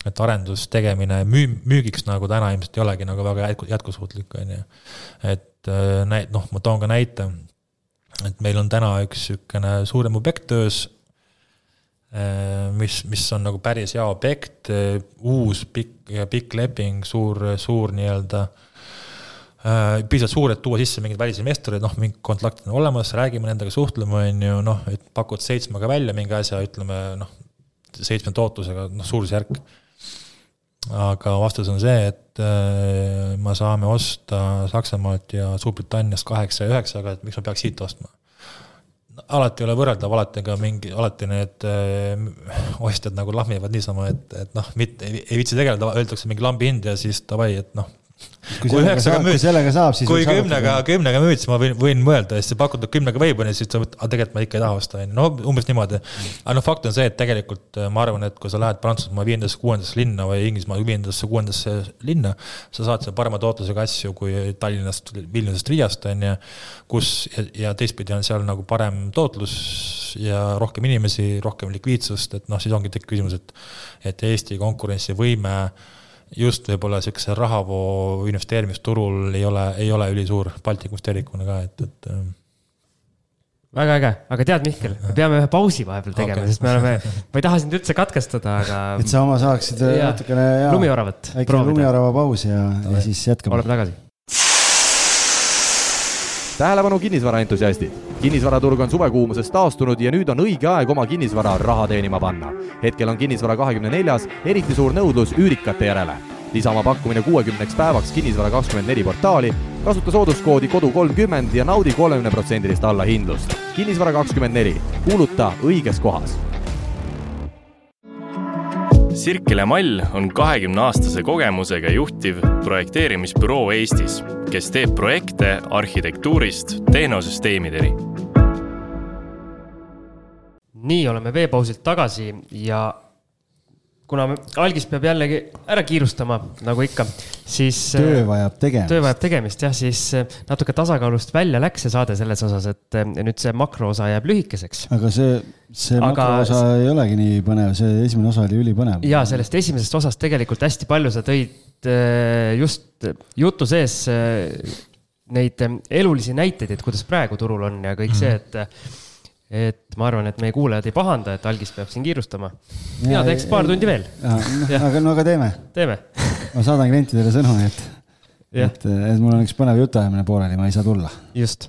et arendus tegemine müü-, müügiks nagu täna ilmselt ei olegi nagu väga jätkusuutlik, on ju. et äh, näit-, noh, ma toon ka näite. Et meil on täna üks niisugune suurem objekt töös, eh, mis, mis on nagu päris hea objekt, eh, uus pikk, pikk leping, suur, suur nii-öelda äh, piisavalt suur, et tuua sisse mingeid välisinvestoreid, noh, mingid kontaktid on olemas, räägime nendega, suhtleme, on ju, noh, et pakud seitsmega välja mingi asja, ütleme noh, seitsme tootlusega, noh, suurusjärk aga vastus on see, et äh, me saame osta Saksamaalt ja Suurbritanniast kaheksa ja üheksaga, et miks ma peaks siit ostma. alati ei ole võrreldav, alati ka mingi, alati need äh, ostjad nagu lahmivad niisama, et, et noh, mitte ei, ei viitsi tegeleda, öeldakse mingi lambi hind ja siis davai, et noh kui, kui üheksaga müüd, kui kümnega, kümnega müüd, siis ma võin, võin mõelda, siis pakud kümnega ju, siis sa mõtled, aga tegelikult ma ikka ei taha osta, on ju, no umbes niimoodi. aga noh, fakt on see, et tegelikult äh, ma arvan, et kui sa lähed Prantsusmaa viiendasse, kuuendasse linna või Inglismaa viiendasse, kuuendasse linna, sa saad seal parema tootlusega asju kui Tallinnast, Vilniusest, Riiast, on ju, kus ja, ja teistpidi on seal nagu parem tootlus ja rohkem inimesi, rohkem likviidsust, et noh, siis ongi tekib küsimus, et et Eesti konkurentsivõime just võib-olla niisuguse rahavoo investeerimisturul ei ole, ei ole ülisuur Baltikumist tervikuna ka, et, et. Ähm. väga äge, aga tead, Mihkel, me peame ühe pausi vahepeal tegema okay., sest me oleme, ma ei taha sind üldse katkestada, aga. et sa oma saaksid äh, ja, natukene. lumioravat. väike lumiorava paus ja, ja siis jätkame. oleme tagasi tähelepanu kinnisvaraentusiastid! kinnisvaraturg on suvekuumusest taastunud ja nüüd on õige aeg oma kinnisvara raha teenima panna. hetkel on kinnisvara kahekümne neljas eriti suur nõudlus üürikate järele. lisa oma pakkumine kuuekümneks päevaks Kinnisvara kakskümmend neli portaali, kasuta sooduskoodi kodu kolmkümmend ja naudi kolmekümneprotsendilist allahindlust. kinnisvara kakskümmend neli, kuuluta õiges kohas Sirkele Mall on kahekümne aastase kogemusega juhtiv projekteerimisbüroo Eestis, kes teeb projekte arhitektuurist tehnosüsteemideni. nii, oleme veepausilt tagasi ja kuna algis peab jällegi ära kiirustama, nagu ikka, siis. töö vajab tegemist. töö vajab tegemist jah, siis natuke tasakaalust välja läks see saade selles osas, et nüüd see makroosa jääb lühikeseks. aga see, see Aga... makroosa ei olegi nii põnev, see esimene osa oli ülipõnev. ja sellest esimesest osast tegelikult hästi palju sa tõid just jutu sees neid elulisi näiteid, et kuidas praegu turul on ja kõik see, et et ma arvan, et meie kuulajad ei pahanda, et algis peab siin kiirustama. mina teeks paar tundi veel. aga, no aga teeme. teeme ma saadan klientidele sõnumi, et, et, et mul on üks põnev jutuajamine pooleli, ma ei saa tulla. just,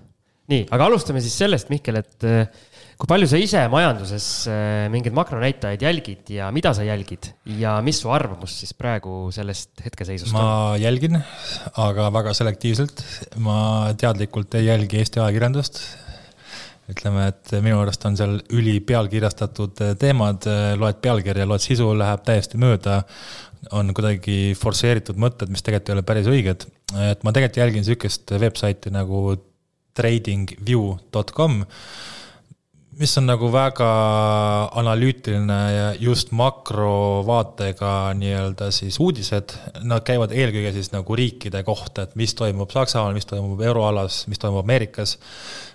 nii, aga alustame siis sellest, Mihkel, et eh, kui palju sa ise majanduses eh, mingeid makronäitajaid jälgid ja mida sa jälgid ja mis su arvamus siis praegu sellest hetkeseisust on? ma jälgin, aga väga selektiivselt. ma teadlikult ei jälgi Eesti ajakirjandust ütleme, et minu arust on seal ülipealkirjastatud teemad, loed pealkirja, loed sisu, läheb täiesti mööda. on kuidagi forsseeritud mõtted, mis tegelikult ei ole päris õiged. et ma tegelikult jälgin sihukest veebsaiti nagu tradingview.com mis on nagu väga analüütiline ja just makrovaatega nii-öelda siis uudised, nad käivad eelkõige siis nagu riikide kohta, et mis toimub Saksamaal, mis toimub euroalas, mis toimub Ameerikas,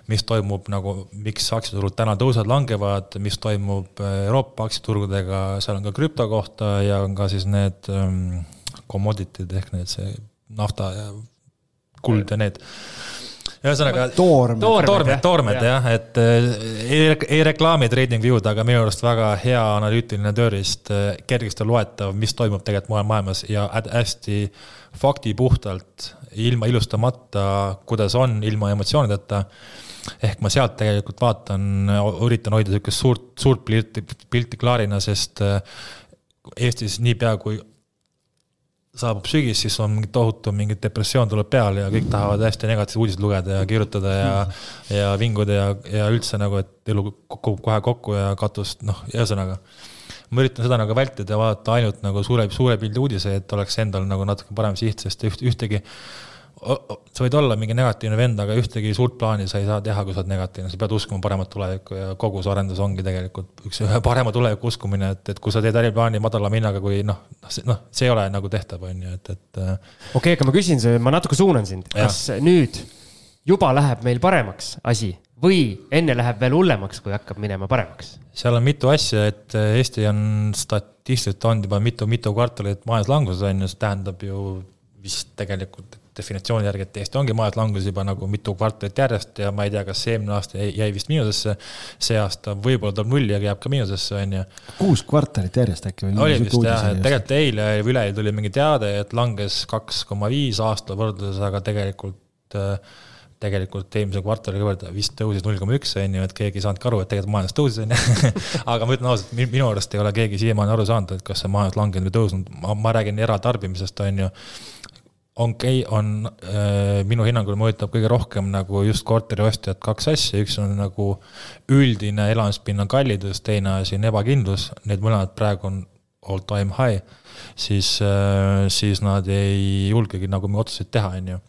mis toimub nagu, miks aktsiaturud täna tõusevad, langevad, mis toimub Euroopa aktsiaturgudega, seal on ka krüpto kohta ja on ka siis need um, commodity'd ehk need see nafta ja kuld ja need ühesõnaga. toormed. toormed, toormed jah, et äh, ei, ei reklaami TradingView'd, aga minu arust väga hea analüütiline tööriist, äh, kergesti loetav, mis toimub tegelikult mujal maailmas ja hästi faktipuhtalt, ilma ilustamata, kuidas on, ilma emotsioonideta ehk ma sealt tegelikult vaatan, üritan hoida sihukest suurt, suurt pilti, pilti klaarina, sest äh, Eestis niipea, kui saabub sügis, siis on mingi tohutu mingi depressioon tuleb peale ja kõik tahavad hästi negatiivseid uudiseid lugeda ja kirjutada ja ja vinguda ja, ja üldse nagu, et elu kukub kohe kokku ja katust, noh, ühesõnaga. ma üritan seda nagu vältida ja vaadata ainult nagu suure, suure pildi uudiseid, et oleks endal nagu natuke parem siht, sest üht, ühtegi sa võid olla mingi negatiivne vend, aga ühtegi suurt plaani sa ei saa teha, kui sa oled negatiivne, sa pead uskuma paremat tulevikku ja kogu see arendus ongi tegelikult üks parema tuleviku uskumine, et, et kui sa teed äriplaani madalama hinnaga, kui noh, noh, see ei ole nagu tehtav, on ju, et, et. Äh, okei okay,, aga ma küsin, ma natuke suunan sind, kas nüüd juba läheb meil paremaks asi või enne läheb veel hullemaks, kui hakkab minema paremaks? seal on mitu asja, et Eesti on statistiliselt olnud juba mitu-mitu kvartalit majanduslanguses on ju, see tähendab ju vist tegelikult definitsiooni järgi, et Eesti ongi majanduslangus juba nagu mitu kvartalit järjest ja ma ei tea, kas eelmine aasta jäi vist miinusesse. see aasta võib-olla tuleb nulli, aga jääb ka miinusesse, on ju. kuus kvartalit järjest äkki või? oli vist jah, et tegelikult eile või üleeile tuli mingi teade, et langes kaks koma viis aasta võrdluses, aga tegelikult tegelikult eelmise kvartaliga võrrelda vist tõusis null koma üks, on ju, et keegi ei saanudki aru, et tegelikult majandus tõusis, on ju. aga ma ütlen ausalt, minu arust ei ole keegi siiamaani aru saanud, et kas see majandus langenud või tõusnud, ma, ma räägin eratarbimisest, on ju okei okay,, on äh, minu hinnangul mõjutab kõige rohkem nagu just korteriostjat kaks asja, üks on nagu üldine elamispinna kallidus, teine asi on ebakindlus, need mõlemad praegu on all time high, siis äh,, siis nad ei julgegi nagu otsuseid teha, on ju.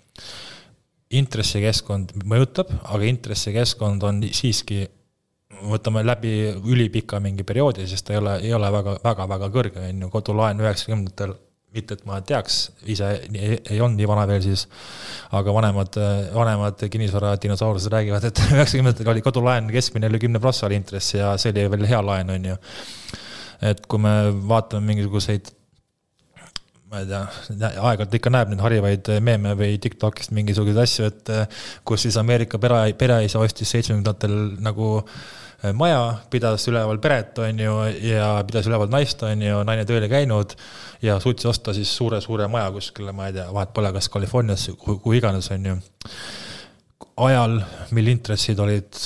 intressikeskkond mõjutab, aga intressikeskkond on siiski võtame läbi ülipika mingi perioodi, sest ta ei ole, ei ole väga, väga, väga kõrge, on ju, kodulaen üheksakümnendatel mitte et ma teaks, ise ei, ei olnud nii vana veel siis, aga vanemad, vanemad kinnisvaradinosaurused räägivad, et üheksakümnendatel oli kodulaen keskmine üle kümne prossa oli intress ja see oli veel hea laen, on ju. et kui me vaatame mingisuguseid ma ei tea, aeg-ajalt ikka näeb neid harivaid meeme või Tiktokist mingisuguseid asju, et kus siis Ameerika pere, pereisa ostis seitsmekümnendatel nagu maja, pidas üleval peret, on ju, ja pidas üleval naist, on ju, naine tööl ei käinud ja suutis osta siis suure-suure maja kuskile, ma ei tea, vahet pole, kas Californias, kuhu iganes, on ju. ajal, mil intressid olid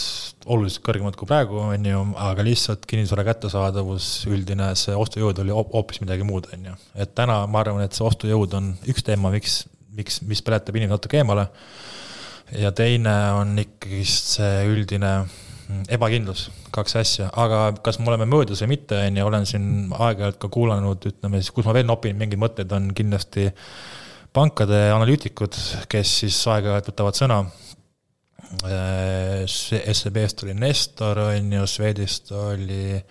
oluliselt kõrgemad kui praegu, on ju, aga lihtsalt kinnisvara kättesaadavus, üldine see ostujõud oli hoopis midagi muud, on ju. et täna ma arvan, et see ostujõud on üks teema, miks, miks, mis peletab inimesi natuke eemale. ja teine on ikkagist see üldine ebakindlus, kaks asja, aga kas me oleme möödas või mitte, on ju, olen siin aeg-ajalt ka kuulanud, ütleme siis, kus ma veel nopin mingeid mõtteid, on kindlasti pankade analüütikud, kes siis aeg-ajalt võtavad sõna Äh, SEB-st oli Nestor, on ju, Swedist oli äh,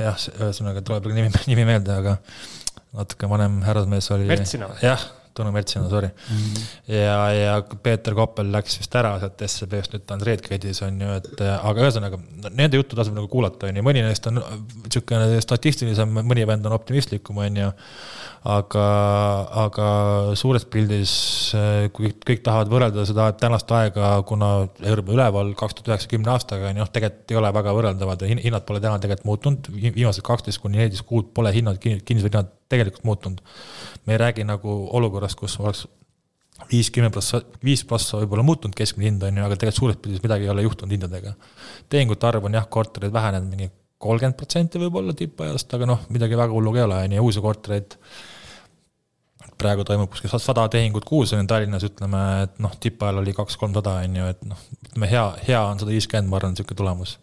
jah, ühesõnaga tuleb nimi, nimi meelde, aga natuke vanem härrasmees oli. Mertsina. jah, Tõnu Mertsina, sorry mm. -hmm. ja, ja Peeter Koppel läks vist ära sealt SEB-st, nüüd ta on Redgrade'is on ju, et aga ühesõnaga, nende juttu tasub nagu kuulata, on ju, mõni neist on niisugune statistilisem, mõni vend on optimistlikum, on ju aga, aga suures pildis, kui kõik tahavad võrrelda seda tänast aega, kuna euro üleval kaks tuhat üheksa kümne aastaga, ju, tegelikult ei ole väga võrreldavad ja hinnad pole täna tegelikult muutunud, viimased kaksteist kuni neliteist kuud pole hinnad, kinnisvarahinnad tegelikult muutunud. me ei räägi nagu olukorrast, kus oleks viiskümmend prossa, viis prossa võib-olla muutunud keskmine hind on ju, aga tegelikult suures pildis midagi ei ole juhtunud hindadega. tehingute arv on jah, korterid vähenenud mingi kolmkümmend protsenti võib-olla tippajast, aga noh, midagi väga hullu ka ei ole, on ju, uusi kortereid praegu toimub kuskil sada tehingut kuus on Tallinnas, ütleme, et noh, tippajal oli kaks-kolmsada, on ju, et noh, ütleme hea, hea on sada viiskümmend, ma arvan, niisugune tulemus.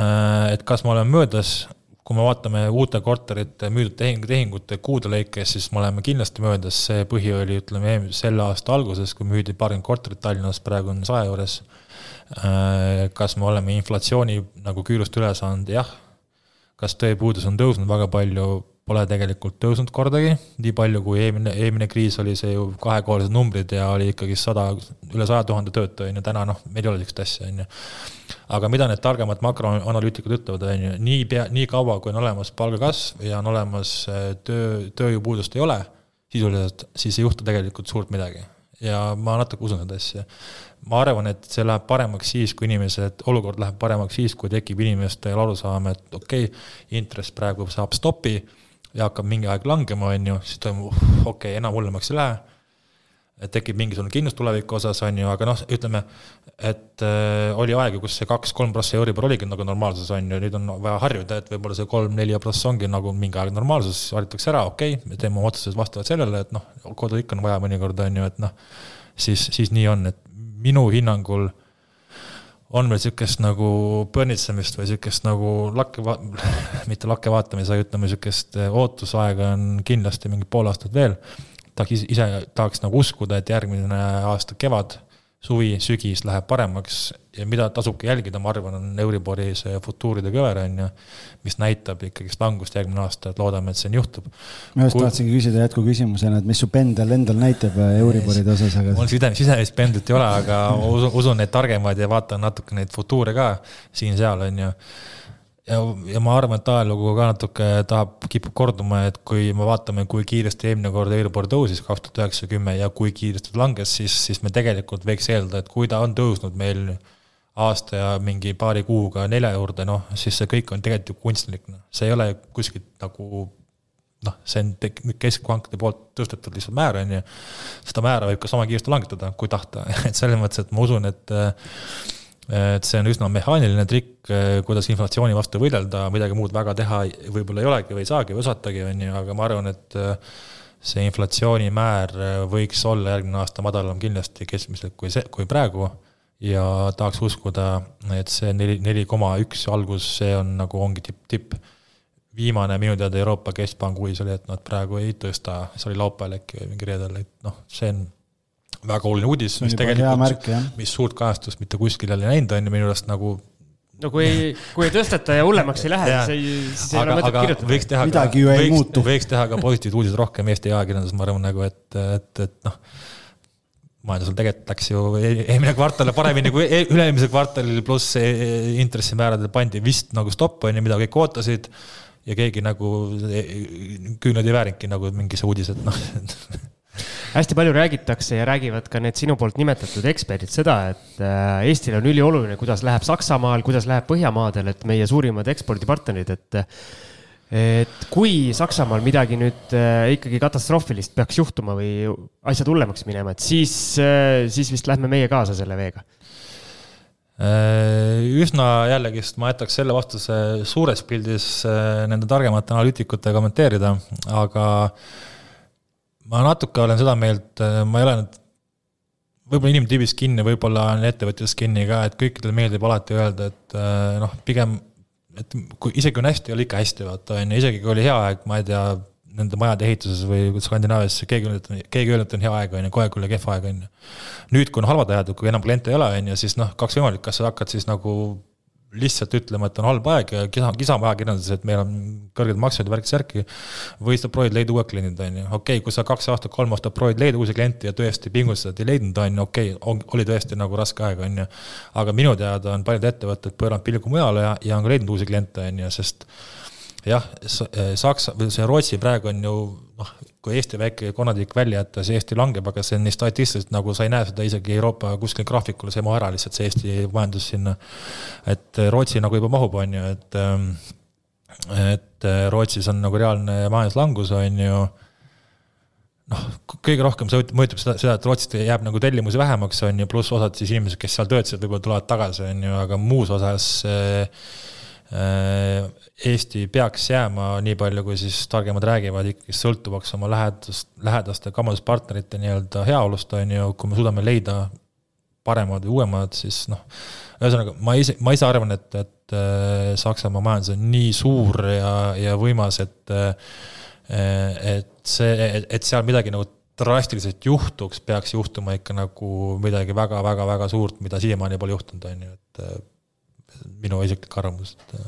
Äh, et kas me oleme möödas, kui me vaatame uute korterite müüdud tehing, tehingute kuude lõikes, siis me oleme kindlasti möödas, see põhi oli, ütleme, selle aasta alguses, kui müüdi paarkümmend korterit Tallinnas, praegu on saja juures. Äh, kas me oleme inflatsiooni nagu küürust üle saanud, jah. kas tööpuudus on tõusnud väga palju, pole tegelikult tõusnud kordagi, nii palju kui eelmine, eelmine kriis oli see ju kahekohalised numbrid ja oli ikkagi sada, üle saja tuhande töötaja, on ju, täna noh, meil ei ole niisugust asja, on ju. aga mida need targemad makroanalüütikud ütlevad, on ju, nii pea, nii kaua, kui on olemas palgakasv ja on olemas äh, töö, tööjõupuudust ei ole, sisuliselt, siis ei juhtu tegelikult suurt midagi. ja ma natuke usun seda asja ma arvan, et see läheb paremaks siis, kui inimesed, olukord läheb paremaks siis, kui tekib inimestel arusaam, et okei okay,, intress praegu saab stopi ja hakkab mingi aeg langema, on ju, siis toimub, okei okay,, enam hullemaks ei lähe. tekib mingisugune kindlus tuleviku osas, on ju, aga noh, ütleme, et äh, oli aegu, kus see kaks-kolm prossa Euribor oligi nagu normaalsus, on ju, nüüd on vaja harjuda, et võib-olla see kolm-neli prossa ongi nagu mingi aeg normaalsus, harjutakse ära, okei okay,, me teeme oma otsused vastavalt sellele, et noh, kodu ikka on vaja mõnikord, on ju, et noh, siis, siis nii on, et minu hinnangul on meil niisugust nagu põnnitsemist või niisugust nagu lakke, mitte lakke vaatamise, aga ütleme, niisugust eh, ootusaega on kindlasti mingi pool aastat veel. tahaks ise, tahaks nagu uskuda, et järgmine aasta kevad suvi, sügis läheb paremaks ja mida tasubki jälgida, ma arvan, on Euribori see futuuride kõver, on ju, mis näitab ikkagist langust järgmine aasta, et loodame, et see juhtub. ma just Kui... tahtsingi küsida jätkuküsimusena, et mis su pendel endal näitab äh, Euriboride osas, aga. mul side, sisemist pendlit ei ole, aga usun, usun neid targemaid ja vaatan natuke neid futuure ka siin-seal, on ju ja, ja ma arvan, et ajalugu ka natuke tahab, kipub korduma, et kui me vaatame, kui kiiresti eelmine kord Euribor tõusis, kaks tuhat üheksa, kümme ja kui kiiresti ta langes, siis, siis me tegelikult võiks eeldada, et kui ta on tõusnud meil aasta ja mingi paari kuuga nelja juurde, noh, siis see kõik on tegelikult ju kunstlik, noh, see ei ole kuskilt nagu noh, see on keskpankade poolt tõstetud lihtsalt määr, on ju. seda määra võib ka sama kiiresti langetada, kui tahta, et selles mõttes, et ma usun, et et see on üsna mehaaniline trikk, kuidas inflatsiooni vastu võidelda, midagi muud väga teha võib-olla ei olegi või ei saagi või osatagi, on ju, aga ma arvan, et see inflatsioonimäär võiks olla järgmine aasta madalam kindlasti keskmiselt kui see, kui praegu. ja tahaks uskuda, et see neli, neli koma üks algus, see on nagu ongi tipp, tipp. viimane minu teada Euroopa Keskpanga uudis oli, et nad praegu ei tõsta, see oli laupäeval äkki või mingi reedel, et noh, see on väga oluline uudis, mis tegelikult, mis suurt kajastust mitte kuskil jälle ei näinud, on ju minu arust nagu no kui ei, kui ei tõsteta ja hullemaks ei lähe, siis ei, siis ei ole mõtet kirjutada. võiks teha midagi ju ei võiks, muutu. võiks teha ka positiivseid uudiseid rohkem Eesti ajakirjanduses, ma arvan nagu, et, et, et noh, majandusel tegelikult läks ju e-, eelmine kvartal paremini kui e-, üle-eelmisel kvartalil, pluss e-, intressimääradel pandi vist nagu stopp, on ju, mida kõik ootasid ja keegi nagu küünlaid ei väärinudki nagu mingi see uudis, et noh hästi palju räägitakse ja räägivad ka need sinu poolt nimetatud eksperdid seda, et äh, Eestil on ülioluline, kuidas läheb Saksamaal, kuidas läheb Põhjamaadel, et meie suurimad ekspordipartnerid, et et kui Saksamaal midagi nüüd äh, ikkagi katastroofilist peaks juhtuma või asjad hullemaks minema, et siis, äh, siis vist lähme meie kaasa selle veega. Üsna jällegist ma jätaks selle vastuse suures pildis nende targemate analüütikute kommenteerida, aga ma natuke olen seda meelt, ma ei ole nüüd võib-olla inimtüübis kinni, võib-olla on ettevõtjas kinni ka, et kõikidele meeldib alati öelda, et noh, pigem et kui isegi on hästi, ole ikka hästi, vaata on ju, isegi kui oli hea aeg, ma ei tea, nende majade ehituses või Skandinaavias keegi öelnud, keegi öelnud, et on hea aeg, on ju, kogu aeg oli kehv aeg, on ju. nüüd, kui on halvad ajad, kui enam kliente ei ole, on ju, siis noh, kaks võimalik, kas sa hakkad siis nagu lihtsalt ütlema, et on halb aeg ja kisa, kisama ajakirjanduses, et meil on kõrged maksed ja värk-särki. või sa proovid leida uued kliendid, on ju, okei okay,, kui sa kaks aastat, kolm aastat proovid leida uusi kliente ja tõesti pingustad, ei leidnud, on ju, okei okay,, oli tõesti nagu raske aeg, on ju. aga minu teada on paljud ettevõtted pööranud pilgu mujale ja, ja on ka leidnud uusi kliente, on ju, sest jah, Saksa või see Rootsi praegu on ju noh, kui Eesti väike konnatiik välja jätta, siis Eesti langeb, aga see on nii statistiliselt, nagu sa ei näe seda isegi Euroopa kuskil graafikul, see ei mahu ära lihtsalt, see Eesti majandus sinna. et Rootsi nagu juba mahub, on ju, et, ähm, et Rootsis on nagu reaalne majanduslangus, on ju noh, kõige rohkem see mõjutab seda, seda, et Rootsist jääb nagu tellimusi vähemaks, on ju, pluss osad siis inimesed, kes seal töötasid, võib-olla tulevad tagasi, on ju, aga muus osas äh, Eesti peaks jääma, nii palju kui siis targemad räägivad, ikkagi sõltuvaks oma lähedast, lähedaste kaubanduspartnerite nii-öelda heaolust, on ju, kui me suudame leida paremad või uuemad, siis noh, ühesõnaga ma ise, ma ise arvan, et, et äh, Saksamaa majandus on nii suur ja, ja võimas, et äh, et see, et seal midagi nagu drastiliselt juhtuks, peaks juhtuma ikka nagu midagi väga-väga-väga suurt, mida siiamaani pole juhtunud, on ju, et äh, minu isiklik arvamus, et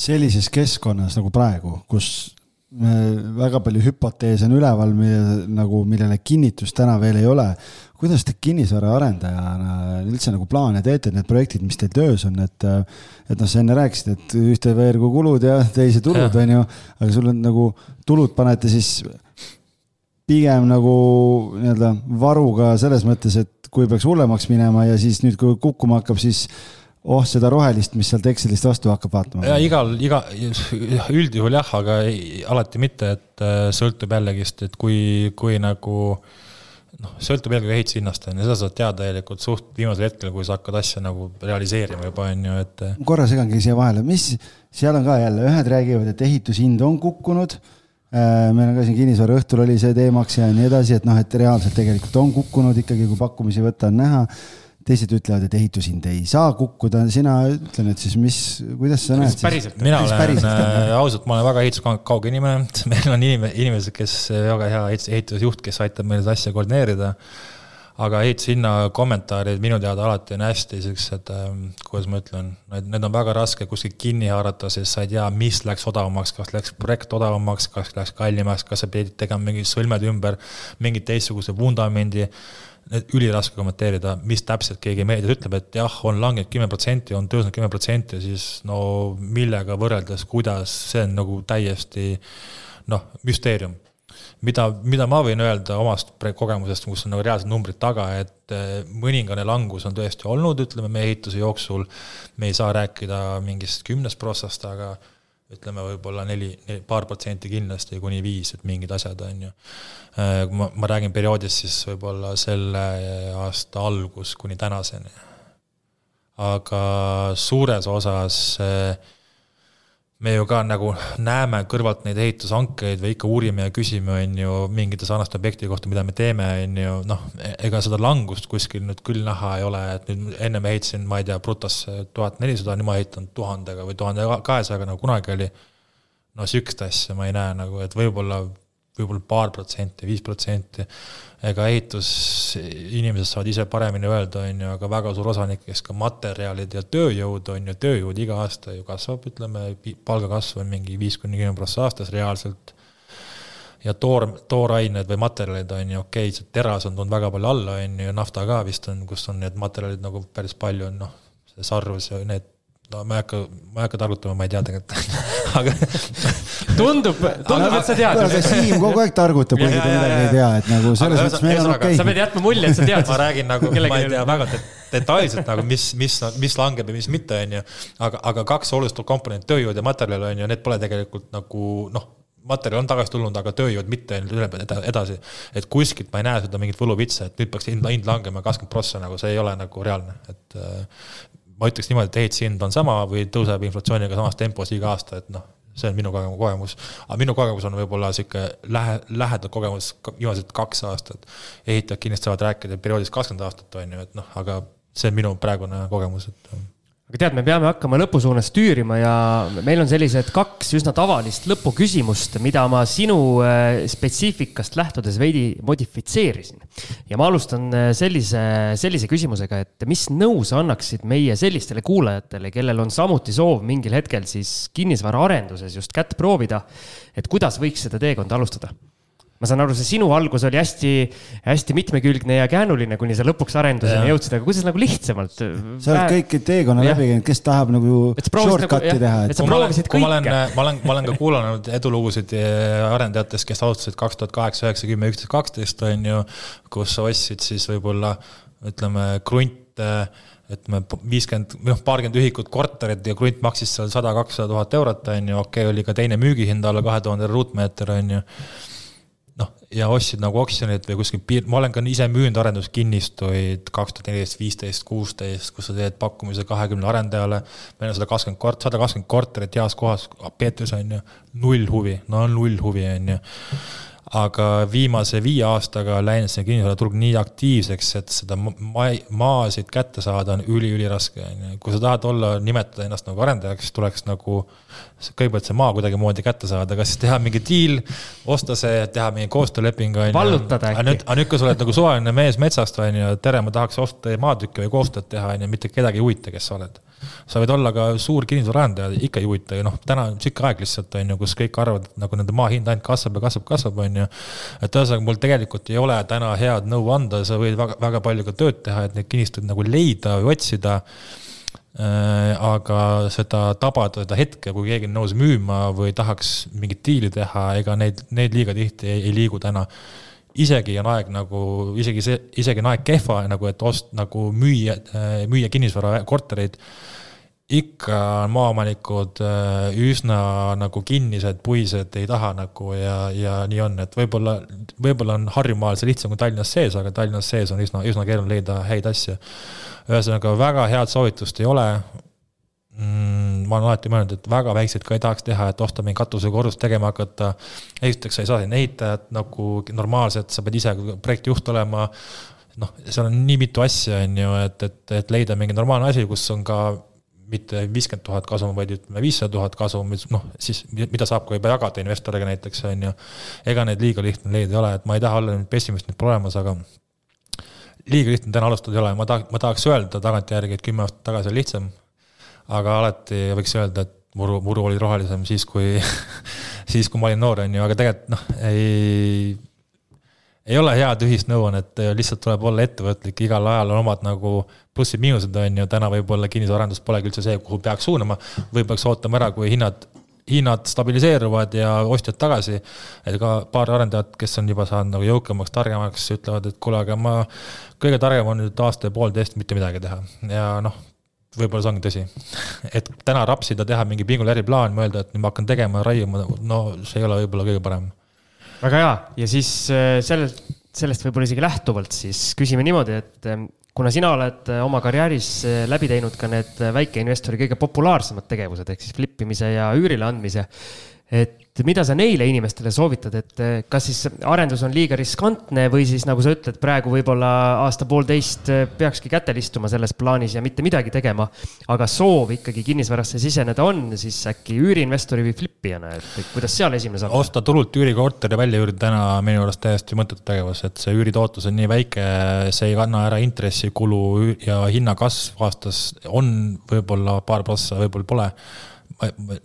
sellises keskkonnas nagu praegu, kus väga palju hüpoteese on üleval, mille nagu, millele kinnitust täna veel ei ole. kuidas te kinnisvaraarendajana üldse nagu plaane teete, need projektid, mis teil töös on, et, et noh, sa enne rääkisid, et ühte veergu kulud ja teise tulud, on ju, aga sul on nagu tulud panete siis pigem nagu nii-öelda varuga selles mõttes, et kui peaks hullemaks minema ja siis nüüd, kui kukkuma hakkab, siis oh seda rohelist, mis sealt Excelist vastu hakkab vaatama. ja igal, iga, üldjuhul jah, aga ei, alati mitte, et äh, sõltub jällegist, et kui, kui nagu noh, sõltub eelkõige ehitushinnast on ju, seda saad teada tegelikult suht viimasel hetkel, kui sa hakkad asja nagu realiseerima juba on ju, et. Äh, korra segangi siia vahele, mis, seal on ka jälle, ühed räägivad, et ehitushind on kukkunud. Äh, meil on ka siin kinnisvara õhtul oli see teemaks ja nii edasi, et noh, et reaalselt tegelikult on kukkunud ikkagi, kui pakkumisi võtta on näha teised ütlevad, et ehitushind ei saa kukkuda, sina ütle nüüd siis, mis, kuidas sa näed? mina olen päriselt, äh, ausalt, ma olen väga ehituskauge inimene, meil on inimene, inimesed, kes, väga hea ehitusjuht, kes aitab meil seda asja koordineerida. aga ehitushinna kommentaarid minu teada alati on hästi siuksed, ähm, kuidas ma ütlen, need, need on väga raske kuskilt kinni haarata, sest sa ei tea, mis läks odavamaks, kas läks projekt odavamaks, kas läks kallimaks, kas sa pidid tegema mingid sõlmed ümber, mingi teistsuguse vundamendi üliraske kommenteerida, mis täpselt keegi meedias ütleb, et jah, on langenud kümme protsenti, on tõusnud kümme protsenti, siis no millega võrreldes, kuidas, see on nagu täiesti noh, müsteerium. mida, mida ma võin öelda omast kogemusest, kus on nagu reaalsed numbrid taga, et eh, mõningane langus on tõesti olnud, ütleme, meie ehituse jooksul, me ei saa rääkida mingist kümnest protsast, aga ütleme võib-olla neli, neli, paar protsenti kindlasti kuni viis, et mingid asjad, on ju. Äh, kui ma, ma räägin perioodist, siis võib-olla selle aasta algus kuni tänaseni. aga suures osas äh, me ju ka nagu näeme kõrvalt neid ehitushankeid või ikka uurime ja küsime, on ju, mingite sarnaste objektide kohta, mida me teeme, on ju, noh, ega seda langust kuskil nüüd küll näha ei ole, et nüüd enne ma ehitasin, ma ei tea, brutos tuhat nelisada, nüüd ma ehitan tuhandega või tuhande kahesajaga, nagu kunagi oli. no sihukest asja ma ei näe nagu, et võib-olla võib-olla paar protsenti, viis protsenti. ega ehitusinimesed saavad ise paremini öelda, on ju, aga väga suur osanikest ka materjalid ja tööjõud on ju, tööjõud iga aasta ju kasvab, ütleme, palgakasv on mingi viis kuni kümme prossa aastas reaalselt. ja toor, toorained või materjalid on ju, okei okay,, see teras on tulnud väga palju alla, on ju, nafta ka vist on, kus on need materjalid nagu päris palju on, noh, see sarvus ja need no ma ei hakka, ma ei hakka targutama, ma ei tea tegelikult aga tundub, tundub, et sa tead. Siim kogu aeg targutab, kuigi ta midagi ei tea, et nagu selles mõttes meil on okei okay.. sa pead jätma mulje, et sa tead. ma räägin nagu, ma ei tea väga detailselt nagu, mis, mis, mis langeb ja mis mitte, on ju. aga, aga kaks olulist komponenti, tööjõud ja materjal on ju, need pole tegelikult nagu noh materjal on tagasi tulnud, aga tööjõud mitte üle edasi. et kuskilt ma ei näe seda mingit võluvitsa, et nüüd peaks hind, hind langema kakskümmend prossa, nagu see ei ole nagu reaalne, et ma ütleks niimoodi, et ehitushind on sama või tõuseb inflatsiooniga samas tempos iga aasta, et noh, see on minu kogemus. aga minu kogemus on võib-olla sihuke lähe, lähedal kogemus viimased kaks aastat. ehitajad kindlasti saavad rääkida perioodist kakskümmend aastat, on ju, et noh, aga see on minu praegune kogemus, et aga tead, me peame hakkama lõpu suunas tüürima ja meil on sellised kaks üsna tavalist lõpuküsimust, mida ma sinu äh, spetsiifikast lähtudes veidi modifitseerisin. ja ma alustan äh, sellise, sellise küsimusega, et mis nõu sa annaksid meie sellistele kuulajatele, kellel on samuti soov mingil hetkel siis kinnisvaraarenduses just kätt proovida, et kuidas võiks seda teekonda alustada? Ma saan aru, see sinu algus oli hästi, hästi mitmekülgne ja käänuline, kuni sa lõpuks arenduseni jõudsid, aga kuidas nagu lihtsamalt? sa oled kõik teekonna läbi käinud, kes tahab nagu shortcut'i nagu, teha. et sa proovisid kõike. ma olen, ma olen, ma olen ka kuulanud edulugusid arendajatest, kes alustasid kaks tuhat kaheksa, üheksa, kümme, üksteist, kaksteist on ju, kus ostsid siis võib-olla ütleme krunte ütleme viiskümmend, noh paarkümmend ühikut korterit ja krunt maksis seal sada, kakssada tuhat eurot, on ju, okei okay,, oli ka teine müügihind alla kahe tuhande ruutmeeter, on ju ja ostsid nagu oksjonit või kuskil piir, ma olen ka ise müünud arenduskinnistuid kaks tuhat neliteist, viisteist, kuusteist, kus sa teed pakkumise kahekümne arendajale. meil on sada kakskümmend kort-, sada kakskümmend korterit heas kohas, Peetrus on ju, null huvi, no null huvi on ju aga viimase viie aastaga läinud see kinnisvaraturg nii aktiivseks, et seda ma-, maasid kätte saada on üli-üliraske, on ju. kui sa tahad olla, nimetada ennast nagu arendajaks, tuleks nagu kõigepealt see maa kuidagimoodi kätte saada, kas teha mingi diil, osta see, teha mingi koostööleping, on ju. vallutada äkki. aga nüüd, kui sa oled nagu suvaline mees metsast, on ju, tere, ma tahaks osta maatükki või koostööd teha, on ju, mitte kedagi ei huvita, kes sa oled sa võid olla ka suur kinnisvaraarendaja, ikka ei huvita ja noh, täna on sihuke aeg lihtsalt on ju, kus kõik arvavad, et nagu nende maa hind ainult kasvab ja kasvab, kasvab, on ju. et ühesõnaga, mul tegelikult ei ole täna head nõu anda, sa võid väga, väga palju ka tööd teha, et neid kinnistuid nagu leida või otsida. Äh, aga seda tabada, seda hetke, kui keegi on nõus müüma või tahaks mingit diili teha, ega neid, need liiga tihti ei, ei liigu täna isegi on aeg nagu, isegi see, isegi on aeg kehva nagu, et ost-, nagu müüa, müüa kinnisvara kortereid. ikka on maaomanikud äh, üsna nagu kinnised, puised, ei taha nagu ja, ja nii on, et võib-olla, võib-olla on Harjumaal see lihtsam kui Tallinnas sees, aga Tallinnas sees on üsna, üsna keeruline leida häid asju. ühesõnaga väga head soovitust ei ole mm,. ma olen alati mõelnud, et väga väikseid ka ei tahaks teha, et osta mingi katusekorrust tegema hakata. esiteks sa ei saa sinna ehitajat nagu normaalselt, sa pead ise projektijuht olema. noh, seal on nii mitu asja, on ju, et, et, et leida mingi normaalne asi, kus on ka mitte viiskümmend tuhat kasum, vaid ütleme viissada tuhat kasum, noh siis mida saab ka juba jagada investoriga näiteks on ju. ega neid liiga lihtne leida ei ole, et ma ei taha olla nüüd pessimist nüüd pole olemas, aga liiga lihtne täna alustada ei ole, ma tahaks, ma tahaks öelda tagantjärgi, et kümme aastat tagasi oli lihtsam aga alati võiks öelda, et muru, muru oli rohelisem siis, kui siis, kui ma olin noor, on ju, aga tegelikult noh, ei, ei ole head ühist nõuannet, lihtsalt tuleb olla ettevõtlik, igal ajal on omad nagu plussid-miinused, on ju, täna võib-olla kinnisvarandus polegi üldse see, kuhu peaks suunama, võib-olla peaks ootama ära, kui hinnad hinnad stabiliseeruvad ja ostjad tagasi. et ka paar arendajat, kes on juba saanud nagu jõukamaks, targemaks, ütlevad, et kuule, aga ma, kõige targem on nüüd aasta ja poolteist mitte midagi teha. Ja noh, võib-olla see ongi tõsi. et täna rapsida, teha mingi pingul äriplaan, mõelda, et nüüd ma hakkan tegema, raiuma, no see ei ole võib-olla kõige parem. väga hea ja siis äh, sellelt, sellest võib-olla isegi lähtuvalt siis küsime niimoodi, et ähm, kuna sina oled äh, oma karjääris äh, läbi teinud ka need väikeinvestori kõige populaarsemad tegevused ehk siis flip imise ja üürile andmise, et et mida sa neile inimestele soovitad, et eh, kas siis arendus on liiga riskantne või siis nagu sa ütled, praegu võib-olla aasta-poolteist eh, peakski kätel istuma selles plaanis ja mitte midagi tegema. aga soov ikkagi kinnisvarasse siseneda on, siis äkki üüriinvestori või flipijana, et kuidas seal esimene samm? osta turult üürikorter ja välja üürida täna minu arust täiesti mõttetu tegevus, et see üüritootlus on nii väike, see ei kanna ära intressikulu ja hinnakasv aastas on võib-olla paar prossa, võib-olla pole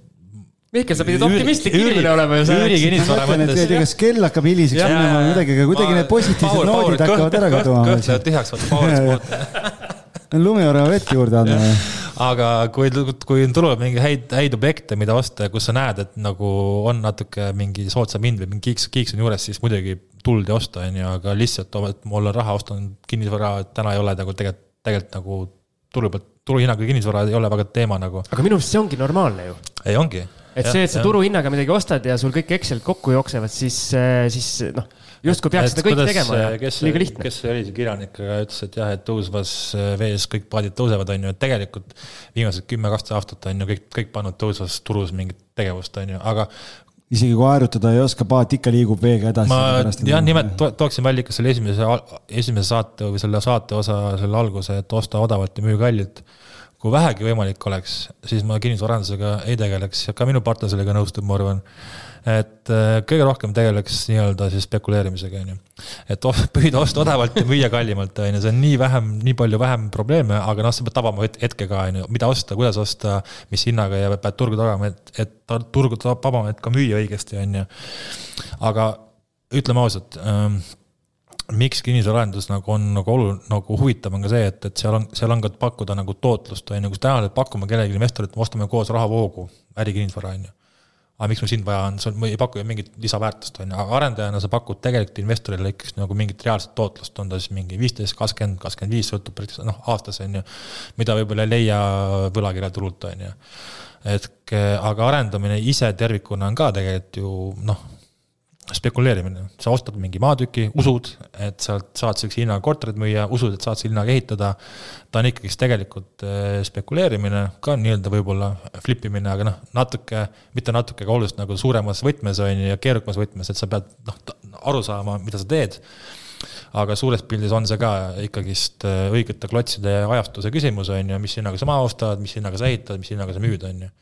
Mihkel, sa pidid optimistlik inimene olema ju. üürikinnisvara mõttes. kas kell hakkab hiliseks minema või midagi, aga kuidagi need positiivsed noodid hakkavad ära kaduma. kõht läheb tühjaks, vaata power spot. lumiorava vett juurde andma aga kui, kui tuleb mingi häid, häid objekte, mida osta ja kus sa näed, et nagu on natuke mingi soodsam hind või mingi kiiks, kiiks on juures, siis muidugi tuldi osta, on ju, aga lihtsalt, et mul on raha, ostan kinnisvara, täna ei ole nagu tegelikult, tegelikult nagu turu pealt, turuhinnaga kinnisvara ei ole väga teema nagu. aga minu arust see ongi normaalne ju. ei, ongi. Et see, et sa turuhinnaga midagi ostad ja sul kõik Excelid kokku jooksevad, siis, siis noh justkui peaks seda kõik tegema ja kes, liiga lihtne. kes see oli, see kirjanik, ütles, et jah, et tõusvas vees kõik paadid tõusevad, on ju, et tegelikult viimased kümme, kaksteist aastat on ju kõik, kõik pannud tõusvas turus mingit tegevust, on ju, aga isegi kui harjutada ei oska, paat ikka liigub veega edasi. ma jah, nimelt to tooksin välja ikka selle esimese, esimese saate või selle saate osa, selle alguse, et osta odavalt ja müü kallilt. Kui vähegi võimalik oleks, siis ma kinnisvarandusega ei tegeleks ja ka minu partner sellega nõustub, ma arvan et äh, kõige rohkem tegeleks nii-öelda siis spekuleerimisega, on ju. et püüda osta odavalt ja müüa kallimalt, on ju, see on nii vähem, nii palju vähem probleeme, aga noh, sa pead tabama hetkega, on ju, mida osta, kuidas osta, mis hinnaga ja pead turgu tagama, et, et turgu tabama, et ka müüa õigesti, on ju. aga ütleme ausalt ähm, miks kinnisvaraarendus nagu on nagu oluline, nagu huvitav on ka see, et, et seal on, seal on ka pakkuda nagu tootlust, on ju, kus täna pakume kellelegi investorit, ostame koos rahavoogu, ärikinnisvara, on ju. Aga miks mul sind vaja on, sul ei paku ju mingit lisaväärtust, on ju, aga arendajana sa pakud tegelikult investorile ikkagi nagu mingit reaalset tootlust, on ta siis mingi viisteist, kakskümmend, kakskümmend viis, sõltub noh, aastas, on ju, mida võib-olla ei leia võlakirjaturult, on ju. et aga arendamine ise tervikuna on ka tegelikult ju noh spekuleerimine, sa ostad mingi maatüki, usud, et sealt saad sellise hinnaga korterit müüa, usud, et saad selle hinnaga ehitada. ta on ikkagist tegelikult äh, spekuleerimine, ka nii-öelda võib-olla flip imine, aga noh, natuke, mitte natuke, aga oluliselt nagu suuremas võtmes on ju ja keerukamas võtmes, et sa pead noh, aru saama, mida sa teed. aga suures pildis on see ka ikkagist äh, õigete klotside ajastuse küsimus on ju, mis hinnaga sa maha ostad, mis hinnaga sa ehitad, mis hinnaga sa müüd, on ju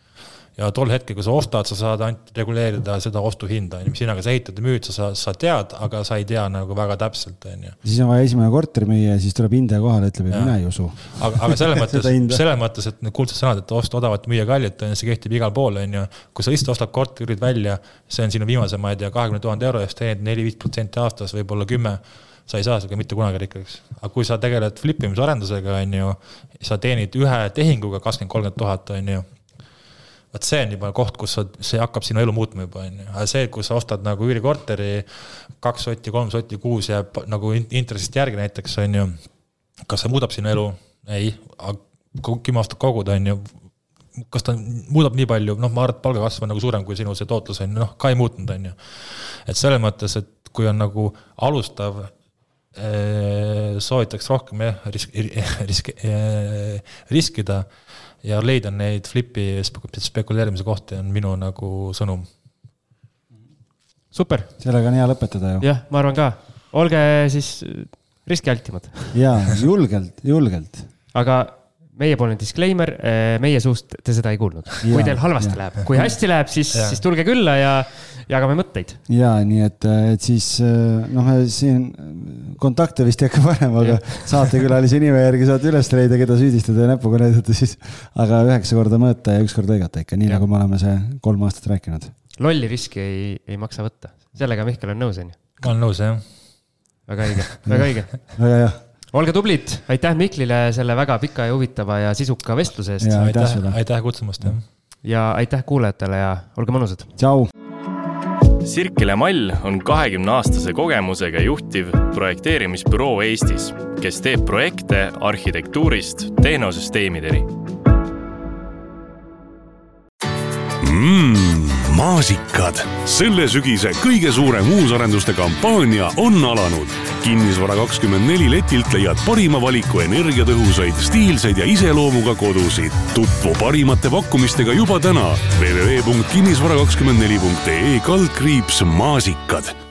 ja tol hetkel, kui sa ostad, sa saad ainult reguleerida seda ostuhinda, on ju, mis hinnaga sa ehitad ja müüd, sa, sa tead, aga sa ei tea nagu väga täpselt, on ju. siis on vaja esimene korter müüa ja siis tuleb hindaja kohale, ütleb, et mina ei usu. aga, aga selles mõttes selles mõttes, et need kuldsed sõnad, et osta odavalt, müüa kallilt, on ju, see kehtib igal pool, on ju. kui sa lihtsalt ostad korterid välja, see on sinu viimase, ma ei tea, kahekümne tuhande euro eest teenid neli-viis protsenti aastas, võib-olla kümme sa ei saa sellega mitte kunagi rikkaks. aga kui sa tegeled flip imisarendusega, on ju, sa teenid ühe tehinguga kakskümmend, kolmkümmend tuhat, on ju vot see on juba koht, kus sa, see hakkab sinu elu muutma juba, on ju, aga see, kui sa ostad nagu üürikorteri, kaks sotti, kolm sotti kuus jääb nagu intressist järgi näiteks, on ju, kas see muudab sinu elu? ei, aga kümme aastat kogud, on ju, kas ta muudab nii palju, noh, ma arvan, et palgakasv on nagu suurem kui sinu see tootlus on ju, noh, ka ei muutnud, on ju. et selles mõttes, et kui on nagu alustav eh, soovitaks rohkem jah, risk, risk, eh, riskida ja leida neid flipi spekuleerimise kohti on minu nagu sõnum. super. sellega on hea lõpetada ju. jah, ma arvan ka. olge siis riskialtimad. jaa, julgelt, julgelt. aga meiepoolne disclaimer, eh, meie suust te seda ei kuulnud. kui teil halvasti ja. läheb, kui hästi läheb, siis, siis tulge külla ja jagame mõtteid. ja nii et, et siis noh, siin kontakte vist ei hakka panema, aga saatekülalise nime järgi saate üles leida, keda süüdistada ja näpuga näidata siis. aga üheksa korda mõõta ja üks kord lõigata ikka, nii ja. nagu me oleme see kolm aastat rääkinud. lolli riski ei, ei maksa võtta, sellega Mihkel on nõus, on ju? ma olen nõus, jah. väga õige, väga õige. väga hea olge tublid, aitäh Miklile selle väga pika ja huvitava ja sisuka vestluse eest. aitäh, aitäh kutsumast, jah. ja aitäh kuulajatele ja olge mõnusad. tšau. Sirkele Mall on kahekümne aastase kogemusega juhtiv projekteerimisbüroo Eestis, kes teeb projekte arhitektuurist tehnosüsteemideni mm,. Maasikad, selle sügise kõige suurem uusarenduste kampaania on alanud. kinnisvara kakskümmend neli letilt leiad parima valiku energiatõhusaid, stiilseid ja iseloomuga kodusid. tutvu parimate pakkumistega juba täna www.kinnisvara24.ee kaldkriips maasikad